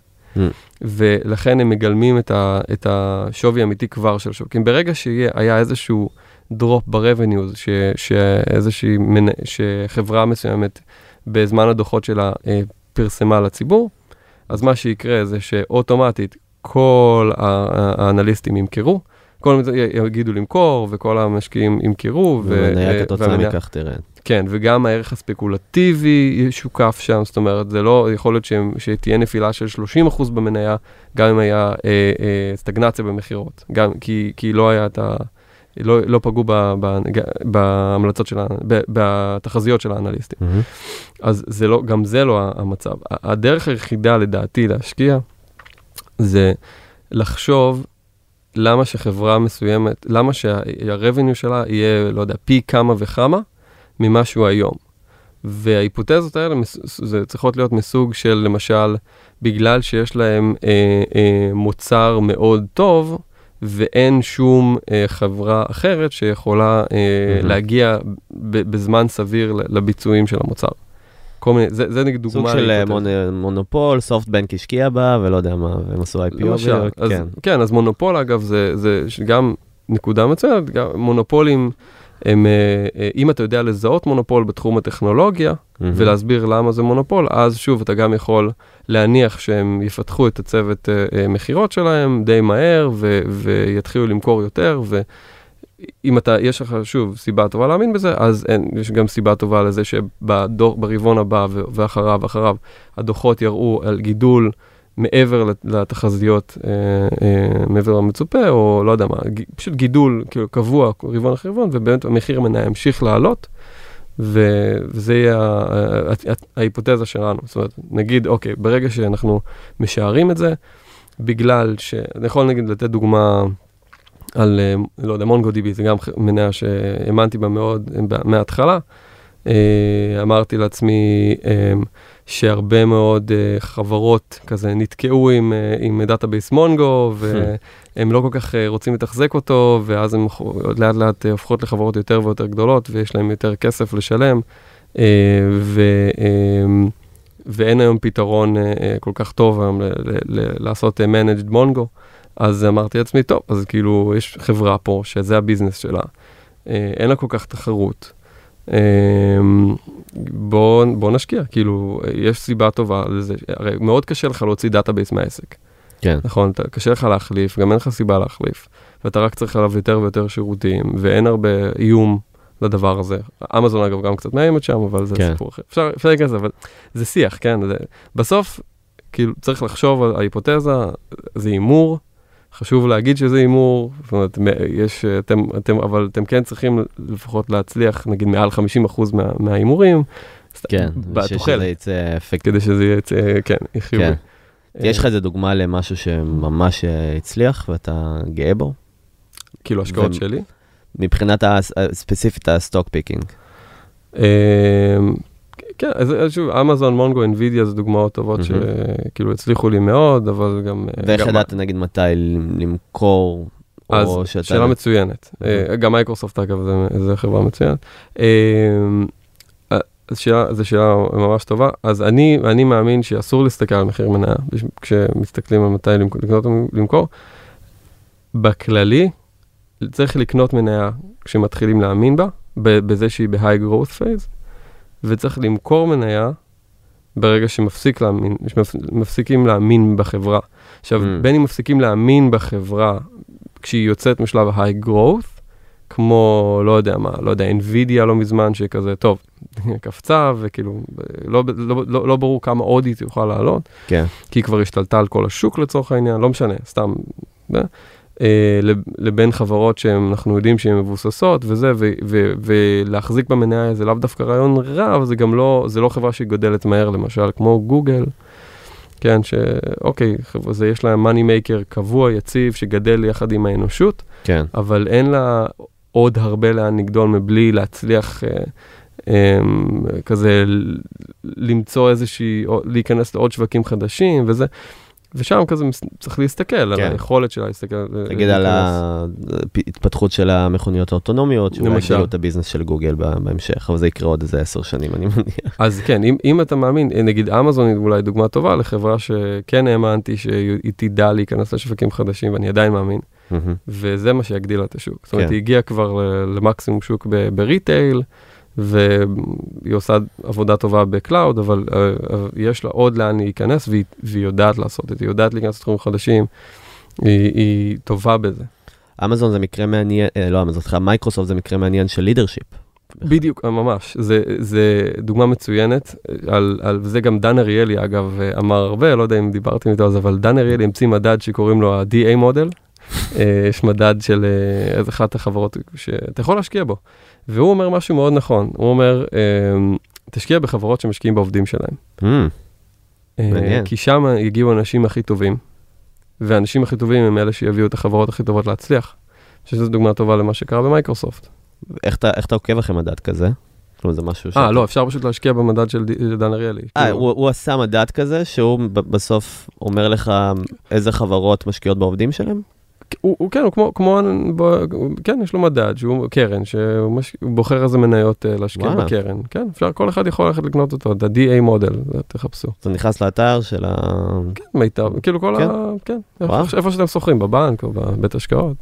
ולכן הם מגלמים את, ה, את השווי האמיתי כבר של השווקים. ברגע שהיה איזשהו דרופ ב-revenues, שאיזושהי, שחברה מסוימת בזמן הדוחות שלה אה, פרסמה לציבור, אז מה שיקרה זה שאוטומטית כל האנליסטים ימכרו, כל מיני יגידו למכור, וכל המשקיעים ימכרו. ומניה כתוצאה מכך תרד. כן, וגם הערך הספקולטיבי ישוקף שם, זאת אומרת, זה לא, יכול להיות שהם, שתהיה נפילה של 30% במניה, גם אם היה אה, אה, סטגנציה במכירות, גם כי, כי לא היה את ה... לא, לא פגעו ב, ב, בהמלצות של, ב, בתחזיות של האנליסטים. Mm-hmm. אז זה לא, גם זה לא המצב. הדרך היחידה לדעתי להשקיע, זה לחשוב למה שחברה מסוימת, למה שה-revenue שלה יהיה, לא יודע, פי כמה וכמה ממה שהוא היום. וההיפותזות האלה זה צריכות להיות מסוג של למשל, בגלל שיש להם אה, אה, מוצר מאוד טוב, ואין שום אה, חברה אחרת שיכולה אה, מהמם. להגיע ב- בזמן סביר לביצועים של המוצר. כל מיני, זה, זה נגיד דוגמה. סוג של אה. מונ- מונופול, סופטבנק השקיע בה, ולא יודע מה, והם עשו IPO. למשל, ו- אז, כן. כן, אז מונופול אגב זה, זה גם נקודה מצוינת, גם מונופולים הם, אה, אה, אם אתה יודע לזהות מונופול בתחום הטכנולוגיה מהמם. ולהסביר למה זה מונופול, אז שוב אתה גם יכול להניח שהם יפתחו את הצוות מכירות שלהם די מהר ו, ויתחילו למכור יותר. ואם אתה, יש לך שוב סיבה טובה להאמין בזה, אז אין, יש גם סיבה טובה לזה שברבעון הבא ואחריו, ואחריו, הדוחות יראו על גידול מעבר לת- לתחזיות, אה, אה, מעבר למצופה, או לא יודע מה, ג- פשוט גידול כאילו קבוע רבעון אחרי רבעון, ובאמת המחיר המניה ימשיך לעלות, ו- וזה יהיה ההיפותזה שלנו. זאת אומרת, נגיד, אוקיי, ברגע שאנחנו משערים את זה, בגלל ש... אני יכול נגיד לתת דוגמה על, אה, לא יודע, MongoDB, זה גם מניה שהאמנתי בה מאוד אה, מההתחלה. אה, אמרתי לעצמי שהרבה מאוד חברות כזה נתקעו עם, עם database מונגו, והם לא כל כך רוצים לתחזק אותו, ואז ח- לאט לאט הופכות לחברות יותר ויותר גדולות, ויש להם יותר כסף לשלם, ו, ואין היום פתרון כל כך טוב היום לעשות managed מונגו. אז אמרתי לעצמי, טוב, אז כאילו, יש חברה פה שזה ה-business שלה, אה, אין לה כל כך תחרות. אה, בוא, בוא נשקיע, כאילו, יש סיבה טובה לזה, הרי מאוד קשה לך להוציא database מהעסק, כן. נכון? אתה, קשה לך להחליף, גם אין לך סיבה להחליף, ואתה רק צריך עליו יותר ויותר שירותים, ואין הרבה איום לדבר הזה. אמזון אגב גם קצת מאיימת שם, אבל זה כן. סיפור אחר. אפשר, אפשר להיכנס, אבל זה שיח, כן? זה, בסוף, כאילו, צריך לחשוב על ההיפותזה, זה הימור, חשוב להגיד שזה הימור, זאת אומרת, יש, אתם, אתם, אבל אתם כן צריכים לפחות להצליח, נגיד, מעל 50% מה, מההימורים. כן. שזה יצא אפקט. כדי שזה יהיה, אה, כן, חיובי. כן. אה, יש לך איזה דוגמה למשהו שממש אה, הצליח ואתה גאה בו? כאילו, השקעות ו- שלי. מבחינת ה- ספציפית ה-stock picking. כן, אז שוב, אמזון, מונגו, אינווידיה זה דוגמאות טובות. שכאילו הצליחו לי מאוד, אבל גם... אה, ואיך ידעת נגיד מתי למכור, אז שאתה... שאלה מצוינת. אה, גם מייקרוסופט אגב, זה- זה חברה מצוינת. אה, אה, אז שאלה, זו שאלה ממש טובה. אז אני, אני מאמין שאסור להסתכל על מחיר מניה כשמסתכלים על מתי לקנות למכור. בכללי, צריך לקנות מניה כשמתחילים להאמין בה, בזה שהיא ב-high growth phase, וצריך למכור מניה ברגע שמפסיק להאמין, שמפסיקים להאמין בחברה. עכשיו, Mm. בין אם מפסיקים להאמין בחברה כשהיא יוצאת משלב ה-high growth, כמו, לא יודע מה, לא יודע, NVIDIA לא מזמן, שכזה, טוב, <laughs> קפצה, וכאילו, לא, לא, לא, לא ברור כמה עוד היא תוכל לעלות, כן. כי היא כבר השתלטה על כל השוק לצורך העניין, לא משנה, סתם, לבין חברות שאנחנו יודעים שהן מבוססות וזה, ו- ו- ולהחזיק במניה זה לאו דווקא רעיון רע, אבל זה גם לא, זה לא חברה שהיא גודלת מהר, למשל, כמו גוגל. כן, שאוקיי, חבר'ה, זה יש לה מאני מייקר קבוע, יציב, שגדל יחד עם האנושות, כן. אבל אין לה עוד הרבה לאן לגדול מבלי להצליח אה, אה, כזה למצוא איזושהי, להיכנס לעוד שווקים חדשים וזה, ושם כזה צריך להסתכל על כן. היכולת שלה להסתכל. תגיד על. ההתפתחות של המכוניות האוטונומיות, שאולי. יגדלו את הביזנס של גוגל בהמשך, אבל זה יקרה עוד איזה עשר שנים, אני מניח. אז כן, אם, אם אתה מאמין, נגיד אמזון היא אולי דוגמה טובה לחברה שכן האמנתי שהיא תדע להיכנס לשווקים חדשים, ואני עדיין מאמין. וזה מה שיגדיל את השוק. זאת אומרת, כן. היא הגיעה כבר למקסימום שוק ב-retail, והיא עושה עבודה טובה ב-cloud, אבל uh, יש לה עוד לאן להיכנס, והיא, והיא יודעת לעשות את זה, היא יודעת להיכנס לתחומים חדשים, היא, היא טובה בזה. אמזון זה מקרה מעניין, אה, לא אמזון, סליחה, מייקרוסופט זה מקרה מעניין של leadership. בדיוק, ממש, זה, זה דוגמה מצוינת, על, על זה גם דן אריאלי אגב אמר הרבה, לא יודע אם דיברתם איתו זה, אבל דן אריאלי המציא מדד שקוראים לו ה-DA מודל, יש מדד של אה, איזה אחת החברות שאתה יכול להשקיע בו, והוא אומר משהו מאוד נכון, הוא אומר, אה, תשקיע בחברות שמשקיעים בעובדים שלהם. מהמם. אה, מעניין. כי שם יגיעו האנשים הכי טובים, והאנשים הכי טובים הם אלה שיביאו את החברות הכי טובות להצליח. אני חושב שזו דוגמה טובה למה שקרה במייקרוסופט. איך אתה איך אתה עוקב אחרי מדד כזה? כלומר, זה משהו ש... אה, לא, אפשר פשוט להשקיע במדד של דן אריאלי. אה, כאילו, הוא הוא עשה מדד כזה, שהוא בסוף אומר לך איזה חברות משקיעות בעובדים שלהם? הוא, הוא כן, הוא כמו, כמו, כן, יש לו מדד, שהוא קרן, שהוא מש, בוחר איזה מניות אה, להשקיע וואלה. בקרן. כן, אפשר, כל אחד יכול ללכת לקנות אותו, את ה-DA מודל, תחפשו. אתה נכנס לאתר של ה... כן, מיטב, כאילו כל כן. ה... כן, וואו. איפה, איפה שאתם שוכרים, בבנק או בבית השקעות.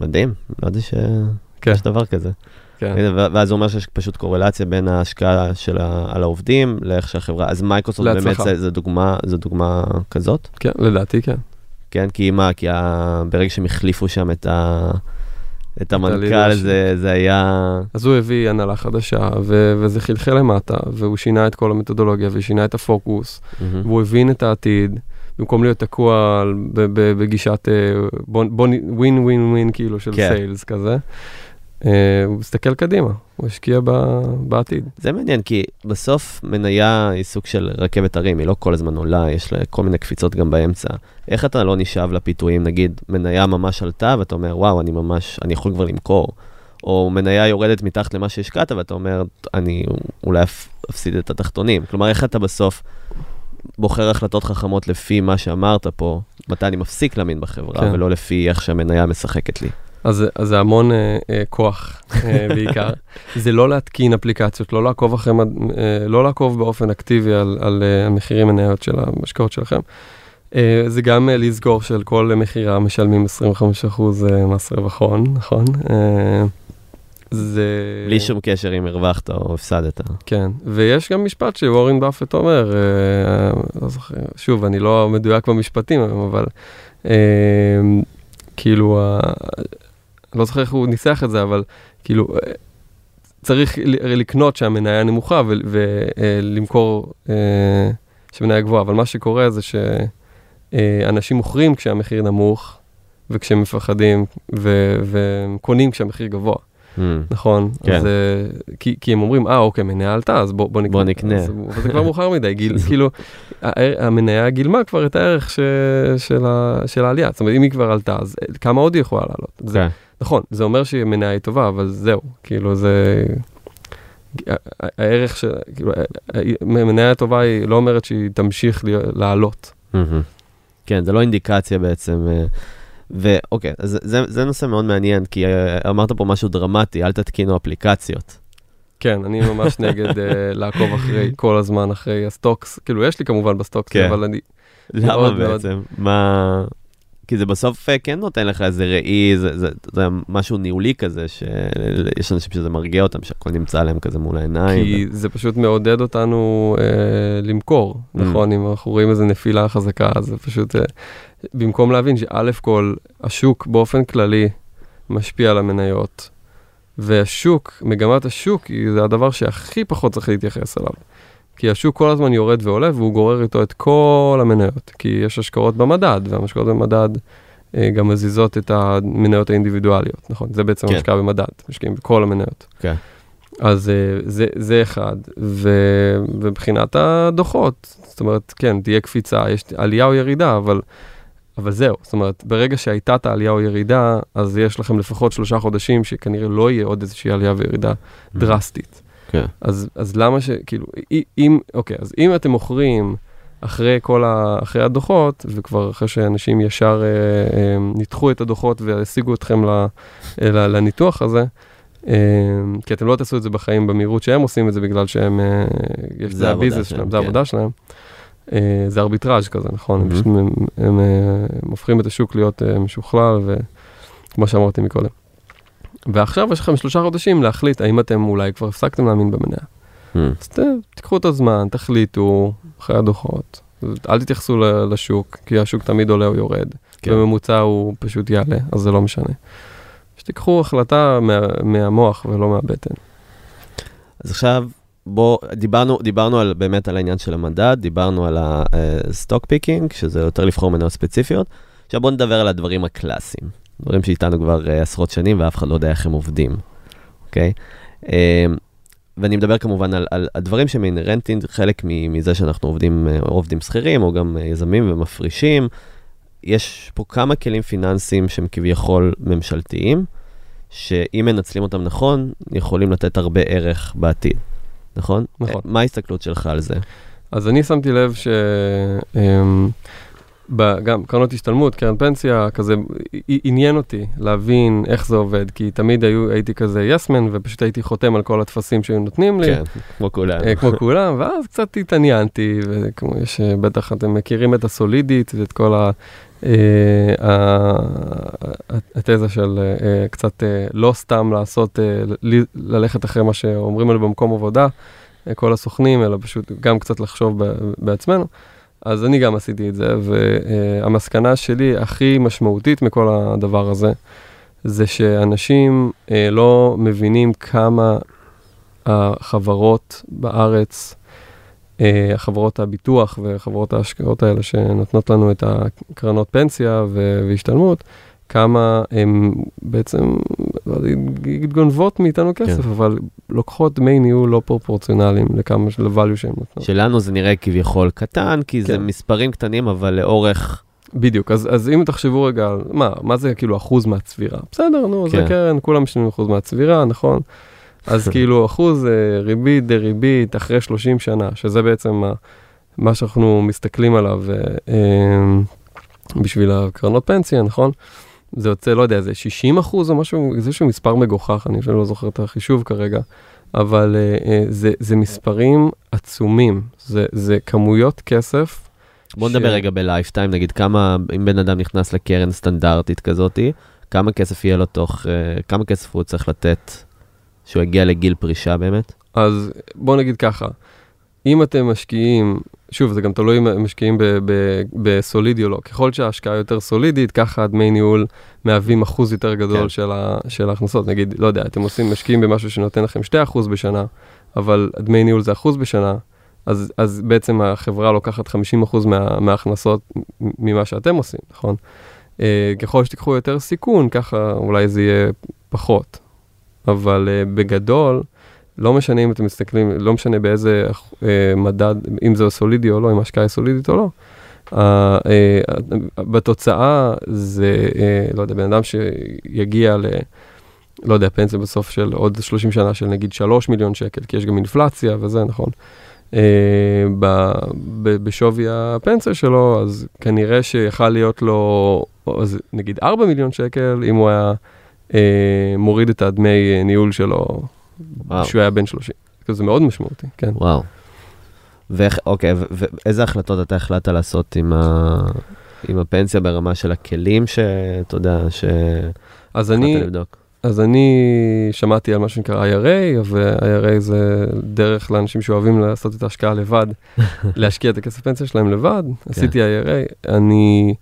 מדהים, לא ידעתי שיש כן, דבר כזה. כן. ואז זה אומר שיש פשוט קורלציה בין ההשקעה של ה... על העובדים לאיך שהחברה, אז מייקרוסופט באמת. זה, זה דוגמה, זה דוגמה כזאת? כן, לדעתי כן. כן, כי מה, כי ה... ברגע שהם החליפו שם את ה... את המנכ"ל. זה, זה היה... אז הוא הביא הנהלה חדשה, ו- וזה חלחל למטה, והוא שינה את כל המתודולוגיה, ושינה את הפוקוס, מהמם. והוא הבין את העתיד, במקום להיות תקוע על- ב- ב- בגישת ווין ווין ווין כאילו של כן. סיילס כזה. אה, הוא מסתכל קדימה, הוא השקיע ב- בעתיד. זה מעניין, כי בסוף מניה היא סוג של רכבת הרים, היא לא כל הזמן עולה, יש לה כל מיני קפיצות גם באמצע. איך אתה לא נשאב לפיתויים, נגיד, מניה ממש עלתה, ואתה אומר, וואו, אני ממש, אני יכול כבר למכור. או מניה יורדת מתחת למה שהשקעת, ואתה אומר, אני אולי אפ- אפסיד את התחתונים. כלומר, איך אתה בסוף בוחר החלטות חכמות לפי מה שאמרת פה, מתי אני מפסיק להאמין בחברה, כן. ולא לפי איך שהמניה משחקת לי. אז אז זה המון אה, אה, כוח אה, <laughs> בעיקר. זה לא להתקין אפליקציות, לא לעקוב אחרי, אה, לא לעקוב באופן אקטיבי על, על אה, המחירים מניות של המשקאות שלכם. אה, זה גם אה, לזכור של כל מכירה משלמים 25% אה, מס רווח הון, נכון? אה, זה... בלי שום קשר אם הרווחת או הפסדת. כן, ויש גם משפט שוורן באפט אומר, אה, לא זוכר, שוב, אני לא מדויק במשפטים, אבל אה, כאילו, אה, לא זוכר איך הוא ניסח את זה, אבל כאילו, אה, צריך לקנות שהמניה נמוכה ולמכור שהמניה גבוהה, אבל מה שקורה זה שאנשים מוכרים כשהמחיר נמוך, וכשהם מפחדים, ו- והם קונים כשהמחיר גבוה. Hmm. נכון, כן. אז, אה, כי, כי הם אומרים, אה, אוקיי, מניה עלתה, אז בוא, בוא נקנה. בוא נקנה. אז, אבל זה כבר מאוחר מדי, גיל, <laughs> כאילו, המניה גילמה כבר את הערך ש, של, ה, של העלייה. זאת אומרת, אם היא כבר עלתה, אז אה, כמה עוד היא יכולה לעלות? זה, כן. נכון, זה אומר שהמניה היא טובה, אבל זהו, כאילו, זה... הערך של, כאילו, מניה טובה היא לא אומרת שהיא תמשיך לעלות. כן, זה לא אינדיקציה בעצם. אה, ואוקיי, אז זה, זה נושא מאוד מעניין, כי אה, אמרת פה משהו דרמטי, אל תתקינו אפליקציות. כן, אני ממש נגד אה, לעקוב אחרי, <laughs> כל הזמן אחרי ה-stocks. כאילו, יש לי כמובן ב-stocks, כן. אבל אני... למה מאוד מאוד. בעצם? מה... כי זה בסוף אה, כן נותן לך איזה ראי, זה, זה, זה משהו ניהולי כזה, שיש אנשים שזה מרגיע אותם, שהכל נמצא עליהם כזה מול העיניים. כי זה פשוט מעודד אותנו אה, למכור, Mm. נכון? אם אנחנו רואים איזו נפילה חזקה, זה פשוט, אה, במקום להבין שא' כל, השוק באופן כללי משפיע על המניות, והשוק, מגמת השוק, היא- זה הדבר שהכי פחות צריך להתייחס אליו. כי השוק כל הזמן יורד ועולה, והוא גורר איתו את כל המניות. כי יש השקעות במדד, והמשקעות במדד אה, גם מזיזות את המניות האינדיבידואליות, נכון? זה בעצם כן. השקעה במדד, משקיעים בכל המניות. כן. אז אה, זה, זה אחד, ו, ומבחינת הדוחות, זאת אומרת, כן, תהיה קפיצה, יש עלייה או ירידה, אבל, אבל זהו, זאת אומרת, ברגע שהייתה את העלייה או ירידה, אז יש לכם לפחות שלושה חודשים שכנראה לא יהיה עוד איזושהי עלייה וירידה דרסטית. כן. אז, אז למה ש... כאילו, אי- אם, אוקיי, אז אם אתם מוכרים אחרי כל ה... אחרי הדוחות, וכבר אחרי שאנשים ישר אה, אה, ניתחו את הדוחות והשיגו אתכם ל, אה, ל, לניתוח הזה, אה, כי אתם לא תעשו את זה בחיים במהירות שהם עושים את זה בגלל שהם, אה, יש, זה הביזנס שלהם, שלהם, זה כן. העבודה שלהם. אה, זה ארביטראז' כזה, נכון? הם Mhm. פשוט הם, הם, הם, אה, הם הופכים את השוק להיות אה, משוכלל, וכמו שאמרתי מקודם. ועכשיו יש לכם שלושה חודשים להחליט האם אתם אולי כבר הפסקתם להאמין במניה. Hmm. אז ת, תיקחו את הזמן, תחליטו אחרי הדוחות. אל תתייחסו לשוק, כי השוק תמיד עולה או יורד. כן. בממוצע הוא פשוט יעלה, אז זה לא משנה. שתיקחו החלטה מה, מהמוח ולא מהבטן. אז עכשיו, בוא, דיברנו, דיברנו על, באמת על העניין של המדד, דיברנו על ה-stock picking, שזה יותר לבחור מניות ספציפיות. עכשיו בוא נדבר על הדברים הקלאסיים, דברים שאיתנו כבר uh, עשרות שנים ואף אחד לא יודע איך הם עובדים, אוקיי? Um, ואני מדבר כמובן על, על הדברים שהם אינהרנטיים, חלק מזה שאנחנו עובדים, אה, עובדים שכירים, או גם אה, יזמים ומפרישים. יש פה כמה כלים פיננסיים שהם כביכול ממשלתיים, שאם מנצלים אותם נכון, יכולים לתת הרבה ערך בעתיד, נכון? נכון. מה ההסתכלות שלך על זה? אז אני שמתי לב ש... גם קרנות השתלמות, קרן פנסיה, כזה עניין אותי להבין איך זה עובד, כי תמיד היו, הייתי כזה יסמן, ופשוט הייתי חותם על כל הטפסים שהיו נותנים לי. כן, כמו כולנו. אה, כמו כולם, ואז קצת התעניינתי, וכמו יש, אה, בטח אתם מכירים את הסולידית ואת כל ה... אה, התזה של קצת לא סתם לעשות, ל- ללכת אחרי מה שאומרים לנו במקום עבודה, כל הסוכנים, אלא פשוט גם קצת לחשוב ב- בעצמנו. אז אני גם עשיתי את זה, והמסקנה שלי הכי משמעותית מכל הדבר הזה, זה שאנשים אה, לא מבינים כמה החברות בארץ, אה, החברות הביטוח וחברות ההשקעות האלה שנותנות לנו את הקרנות פנסיה והשתלמות, כמה הן בעצם גונבות מאיתנו כסף, כן. אבל לוקחות דמי ניהול לא פרופורציונליים לכמה של value שהן נותנות. שלנו זה נראה כביכול קטן, כי זה כן. מספרים קטנים, אבל לאורך... בדיוק, אז, אז אם תחשבו רגע, מה, מה זה כאילו אחוז מהצבירה? בסדר, נו, כן. כן. זה קרן, כולם משלמים אחוז מהצבירה, נכון? אז <laughs> כאילו אחוז אה, ריבית דריבית אחרי 30 שנה, שזה בעצם מה, מה שאנחנו מסתכלים עליו אה, אה, בשביל הקרנות פנסיה, נכון? זה יוצא, לא יודע, זה 60 אחוז או משהו, זה איזשהו מספר מגוחך, אני לא זוכר את החישוב כרגע, אבל אה, אה, זה, זה מספרים עצומים, זה, זה כמויות כסף. בוא ש- נדבר רגע בלייפטיים, נגיד כמה, אם בן אדם נכנס לקרן סטנדרטית כזאתי, כמה כסף יהיה לו תוך, אה, כמה כסף הוא צריך לתת שהוא יגיע לגיל פרישה באמת? אז בוא נגיד ככה, אם אתם משקיעים, שוב, זה גם תלוי אם משקיעים בסולידי או לא, ככל שההשקעה יותר סולידית, ככה דמי ניהול מהווים אחוז יותר גדול כן. של, ה, של ההכנסות. נגיד, לא יודע, אתם עושים, משקיעים במשהו שנותן לכם 2% בשנה, אבל דמי ניהול זה אחוז בשנה, אז, אז בעצם החברה לוקחת 50% מה, מההכנסות ממה שאתם עושים, נכון? אה, ככל שתיקחו יותר סיכון, ככה אולי זה יהיה פחות. אבל אה, בגדול, לא משנה אם אתם מסתכלים, לא משנה באיזה אה, מדד, אם זה סולידי או לא, אם ההשקעה היא סולידית או לא. אה, אה, בתוצאה זה, אה, לא יודע, בן אדם שיגיע ל... לא יודע, פנסיה בסוף של עוד 30 שנה של נגיד 3 מיליון שקל, כי יש גם אינפלציה וזה, נכון. אה, ב, ב, בשווי הפנסיה שלו, אז כנראה שיכל להיות לו, אז נגיד 4 מיליון שקל, אם הוא היה אה, מוריד את הדמי ניהול שלו וואו. כשהוא היה בן 30. זה מאוד משמעותי, כן. וואו. ואיך, אוקיי, ואיזה החלטות אתה החלטת לעשות עם, ה... עם הפנסיה ברמה של הכלים שאתה יודע, שהחלטת לבדוק? אז אני שמעתי על מה שנקרא IRA, ו-IRA זה דרך לאנשים שאוהבים לעשות את ההשקעה לבד, <laughs> להשקיע את הכסף פנסיה שלהם לבד. עשיתי IRA, אני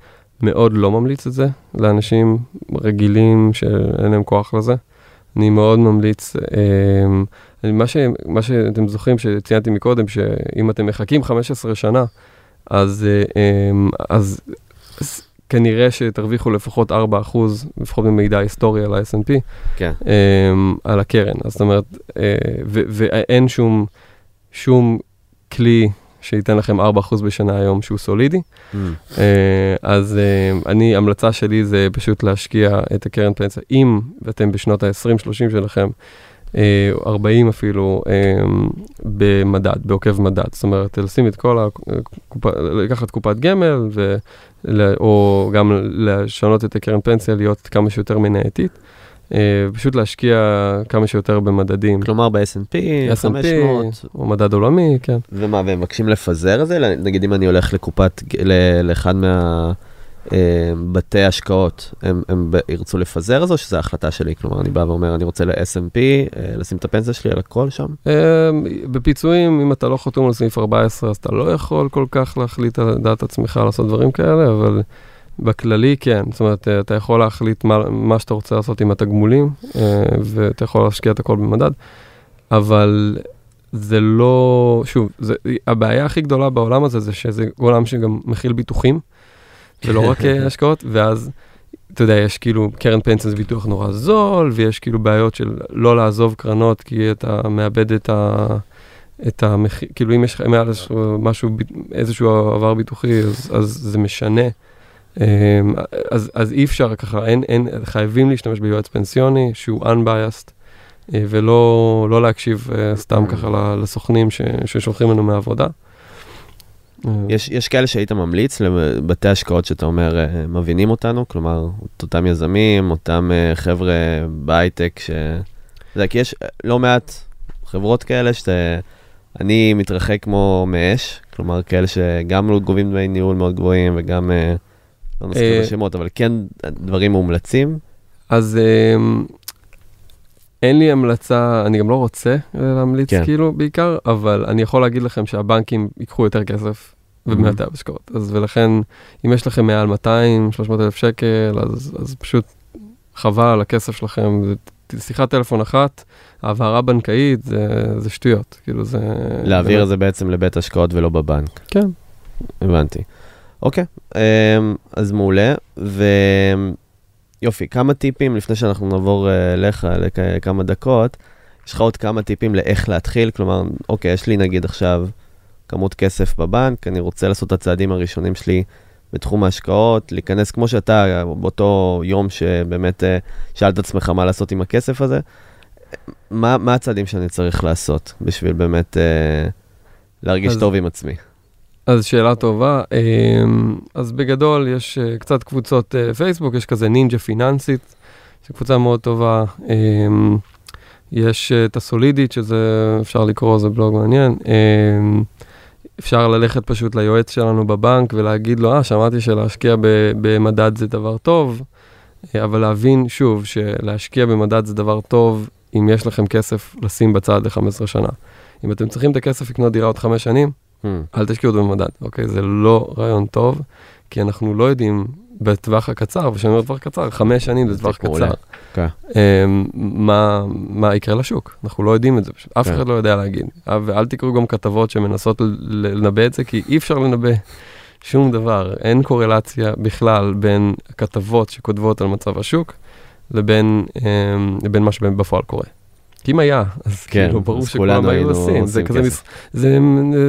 מאוד לא ממליץ את זה לאנשים רגילים שאין להם כוח לזה. אני מאוד ממליץ, אמ, מה, ש, מה שאתם זוכרים שציינתי מקודם, שאם אתם מחכים 15 שנה, אז, אמ, אז, אז כנראה שתרוויחו לפחות 4%, לפחות במידע היסטורי על ה-S&P, כן. אמ, על הקרן. אז זאת אומרת, אה, ו- ואין שום, שום כלי שייתן לכם 4% בשנה היום שהוא סולידי. Mm. אה, אז אה, אני, המלצה שלי זה פשוט להשקיע את הקרן פנסיה, אם אתם בשנות ה-20-30 שלכם, אה, 40 אפילו, במדד, בעוקב מדד. זאת אומרת, לשים את כל הקופה, לקחת קופת גמל, ו, או גם לשנות את הקרן פנסיה להיות כמה שיותר מנייתית. אה, פשוט להשקיע כמה שיותר במדדים. כלומר ב-S&P, S&P, 500, או מדד עולמי, כן. ומה, והם מבקשים לפזר את זה? נגיד אם אני הולך לקופת, לאחד מהבתי השקעות, הם, הם ירצו לפזר את זה, או שזו החלטה שלי? כלומר, אני בא ואומר, אני רוצה ל-S&P, אה, לשים את הפנסיה שלי על הכל שם? בפיצויים, אם אתה לא חתום על סעיף 14, אז אתה לא יכול כל כך להחליט על דעת עצמך לעשות דברים כאלה, אבל בכללי כן. זאת אומרת, אה, אתה יכול להחליט מה, מה שאתה רוצה לעשות עם התגמולים, אה, ואתה יכול להשקיע את הכל במדד, אבל זה לא, שוב, זה, הבעיה הכי גדולה בעולם הזה זה שזה עולם שגם מכיל ביטוחים, ולא רק אה, <laughs> השקעות, ואז... אתה יודע, יש כאילו, קרן פנסיה זה ביטוח נורא זול, ויש כאילו בעיות של לא לעזוב קרנות, כי אתה מאבד את ה... את המחיר, כאילו אם יש לך מעל משהו, איזשהו עבר ביטוחי, אז, אז זה משנה. אמ, אז, אז אי אפשר ככה, אין, אין, חייבים להשתמש ביועץ פנסיוני שהוא unbiased, אה, ולא לא להקשיב אה, סתם ככה ל- לסוכנים ש, ששולחים לנו מהעבודה. אה, יש, יש כאלה שהיית ממליץ לבתי השקעות שאתה אומר, אה, מבינים אותנו, כלומר, את אותם יזמים, אותם אה, חבר'ה בהייטק, ש... יודע, כי יש אה, לא מעט חברות כאלה שאני מתרחק כמו מאש, כלומר, כאלה שגם לא גובים דמי ניהול מאוד גבוהים וגם, אה, לא נזכיר אה, את השמות, אבל כן דברים מומלצים. אז אמ, אין לי המלצה, אני גם לא רוצה אה, להמליץ כן. כאילו בעיקר, אבל אני יכול להגיד לכם שהבנקים ייקחו יותר כסף במעטי ההשקעות. אז ולכן, אם יש לכם מעל 200-300 אלף שקל, אז, אז פשוט חבל על הכסף שלכם. שיחת טלפון אחת, העברה בנקאית, זה, זה שטויות. כאילו זה... להעביר באמת- את זה בעצם לבית השקעות ולא בבנק. כן. הבנתי. אוקיי, אמ, אז מעולה. ויופי, כמה טיפים לפני שאנחנו נעבור אה, אליך לכמה דקות, יש לך עוד כמה טיפים לאיך להתחיל? כלומר, אוקיי, יש לי נגיד עכשיו כמות כסף בבנק, אני רוצה לעשות את הצעדים הראשונים שלי בתחום ההשקעות, להיכנס כמו שאתה, באותו יום שבאמת אה, שאלת את עצמך מה לעשות עם הכסף הזה. מה, מה הצעדים שאני צריך לעשות בשביל באמת אה, להרגיש אז- טוב עם עצמי? אז שאלה טובה. אמ, אז בגדול יש אה, קצת קבוצות אה, פייסבוק, יש כזה נינג'ה פיננסית, זו קבוצה מאוד טובה. אמ, יש אה, את הסולידית, שזה אפשר לקרוא, זה בלוג מעניין. אמ, אפשר ללכת פשוט ליועץ שלנו בבנק ולהגיד לו, אה, שמעתי שלהשקיע במדד זה דבר טוב, אבל להבין שוב שלהשקיע במדד זה דבר טוב אם יש לכם כסף לשים בצד ל-15 שנה. אם אתם צריכים את הכסף לקנות דירה עוד חמש שנים. אל תשקיעו במדד, אוקיי? זה לא רעיון טוב, כי אנחנו לא יודעים בטווח הקצר, וכשאני אומר טווח קצר, חמש שנים זה טווח קצר. כן. אמ, מה, מה יקרה לשוק? אנחנו לא יודעים את זה פשוט, אף כן. אחד לא יודע להגיד. ואל תקראו גם כתבות שמנסות לנבא את זה, כי אי אפשר לנבא שום דבר. אין קורלציה בכלל בין הכתבות שכותבות על מצב השוק לבין, אמ, לבין מה שבפועל קורה. כי אם היה, אז כן, כאילו ברור שכולם היו עושים. זה כזה. מש- זה,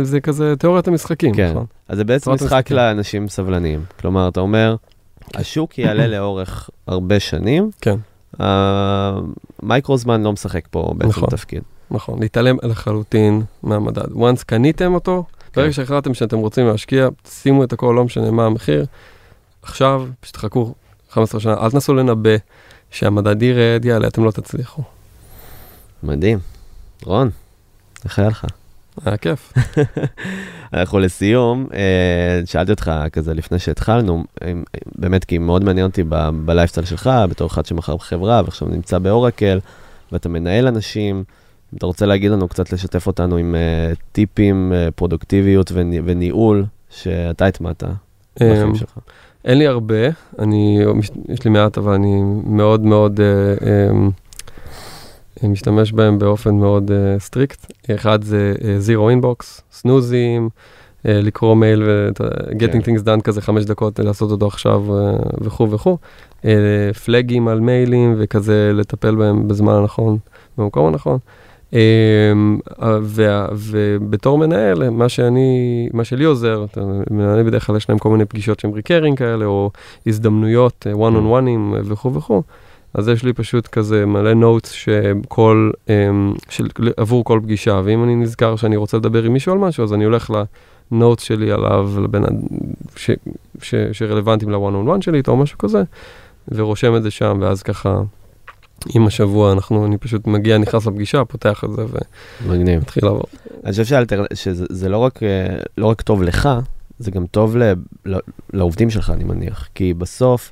זה כזה תיאוריית המשחקים, כן. נכון? אז זה בעצם משחק המשחקים. לאנשים סבלניים. כלומר, אתה אומר, השוק יעלה <coughs> לאורך הרבה שנים, כן. המייקרו זמן לא משחק פה בעצם נכון. תפקיד. נכון, להתעלם לחלוטין מהמדד. once קניתם אותו, כן. ברגע שהחלטתם שאתם רוצים להשקיע, שימו את הכל, לא משנה מה המחיר. עכשיו, פשוט תחכו 15 שנה, אל תנסו לנבא שהמדד ירד, יעלה, אתם לא תצליחו. מדהים. רון, איך היה לך? היה כיף. <laughs> אנחנו לסיום, אה, שאלתי אותך כזה לפני שהתחלנו, באמת כי מאוד מעניין אותי בלייפסטייל שלך, בתור אחד שמכר בחברה ועכשיו נמצא באורקל, ואתה מנהל אנשים, אם אתה רוצה להגיד לנו קצת, לשתף אותנו עם אה, טיפים, אה, פרודוקטיביות וני- וניהול שאתה הטמעת בחיים אמ, שלך. אין לי הרבה, אני, יש לי מעט, אבל אני מאוד מאוד אה, אה, משתמש בהם באופן מאוד אה, strict. אחד זה zero inbox, snooze-ים, לקרוא מייל ו-getting כן. things done כזה חמש דקות, אה, לעשות אותו עכשיו אה, וכו' וכו'. אה, flag-ים על מיילים וכזה לטפל בהם בזמן הנכון, במקום הנכון. וה- ובתור מנהל, מה שאני, מה שלי עוזר, מנהלים בדרך כלל יש להם כל מיני פגישות שהם recurring כאלה, או הזדמנויות, one on one-ים וכו' וכו'. אז יש לי פשוט כזה מלא notes שכל, אמ, של, עבור כל פגישה, ואם אני נזכר שאני רוצה לדבר עם מישהו על משהו, אז אני הולך ל-notes שלי עליו, לבין, ה- ש, ש, שרלוונטיים ל-one on one שלי, או משהו כזה, ורושם את זה שם, ואז ככה, עם השבוע אנחנו, אני פשוט מגיע, נכנס לפגישה, פותח את זה. ומתחיל לעבור. אני חושב שהאלטר... שזה זה לא, רק, אה, לא רק טוב לך, זה גם טוב ל... ל... לעובדים שלך, אני מניח. כי בסוף,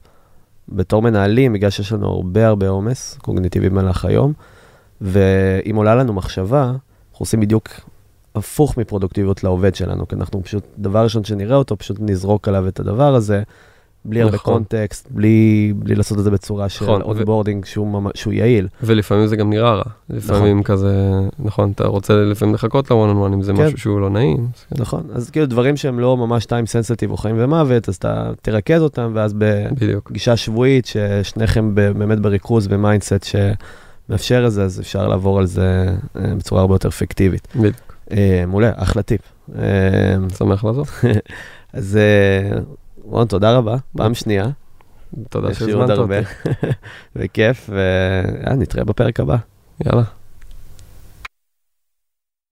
בתור מנהלים, בגלל שיש לנו הרבה הרבה עומס קוגניטיבי במהלך היום, ואם עולה לנו מחשבה, אנחנו עושים בדיוק הפוך מפרודוקטיביות לעובד שלנו, כי אנחנו פשוט, דבר ראשון שנראה אותו, פשוט נזרוק עליו את הדבר הזה, בלי הרבה נכון. קונטקסט, בלי, בלי לעשות את זה בצורה של נכון, ו- שהוא, ממש- שהוא יעיל. ולפעמים זה גם נראה רע. לפעמים כזה, נכון, אתה רוצה לפעמים לחכות ל-one on one אם זה כן. משהו שהוא לא נעים. אז כן, נכון, אז כאילו דברים שהם לא ממש time sensitive או חיים ומוות, אז אתה תרכז אותם, ואז. בפגישה שבועית, ששניכם באמת בריכוז ו mindset שמאפשר את זה, אז אפשר לעבור על זה אה, בצורה הרבה יותר אפקטיבית. בדיוק. אה, מעולה, אחלה טיפ. אה, שמח לעזור. <laughs> אז אה, רון, תודה רבה, פעם שנייה. תודה שהזמנת. אותי. <laughs> וכיף, ונתראה בפרק הבא. יאללה.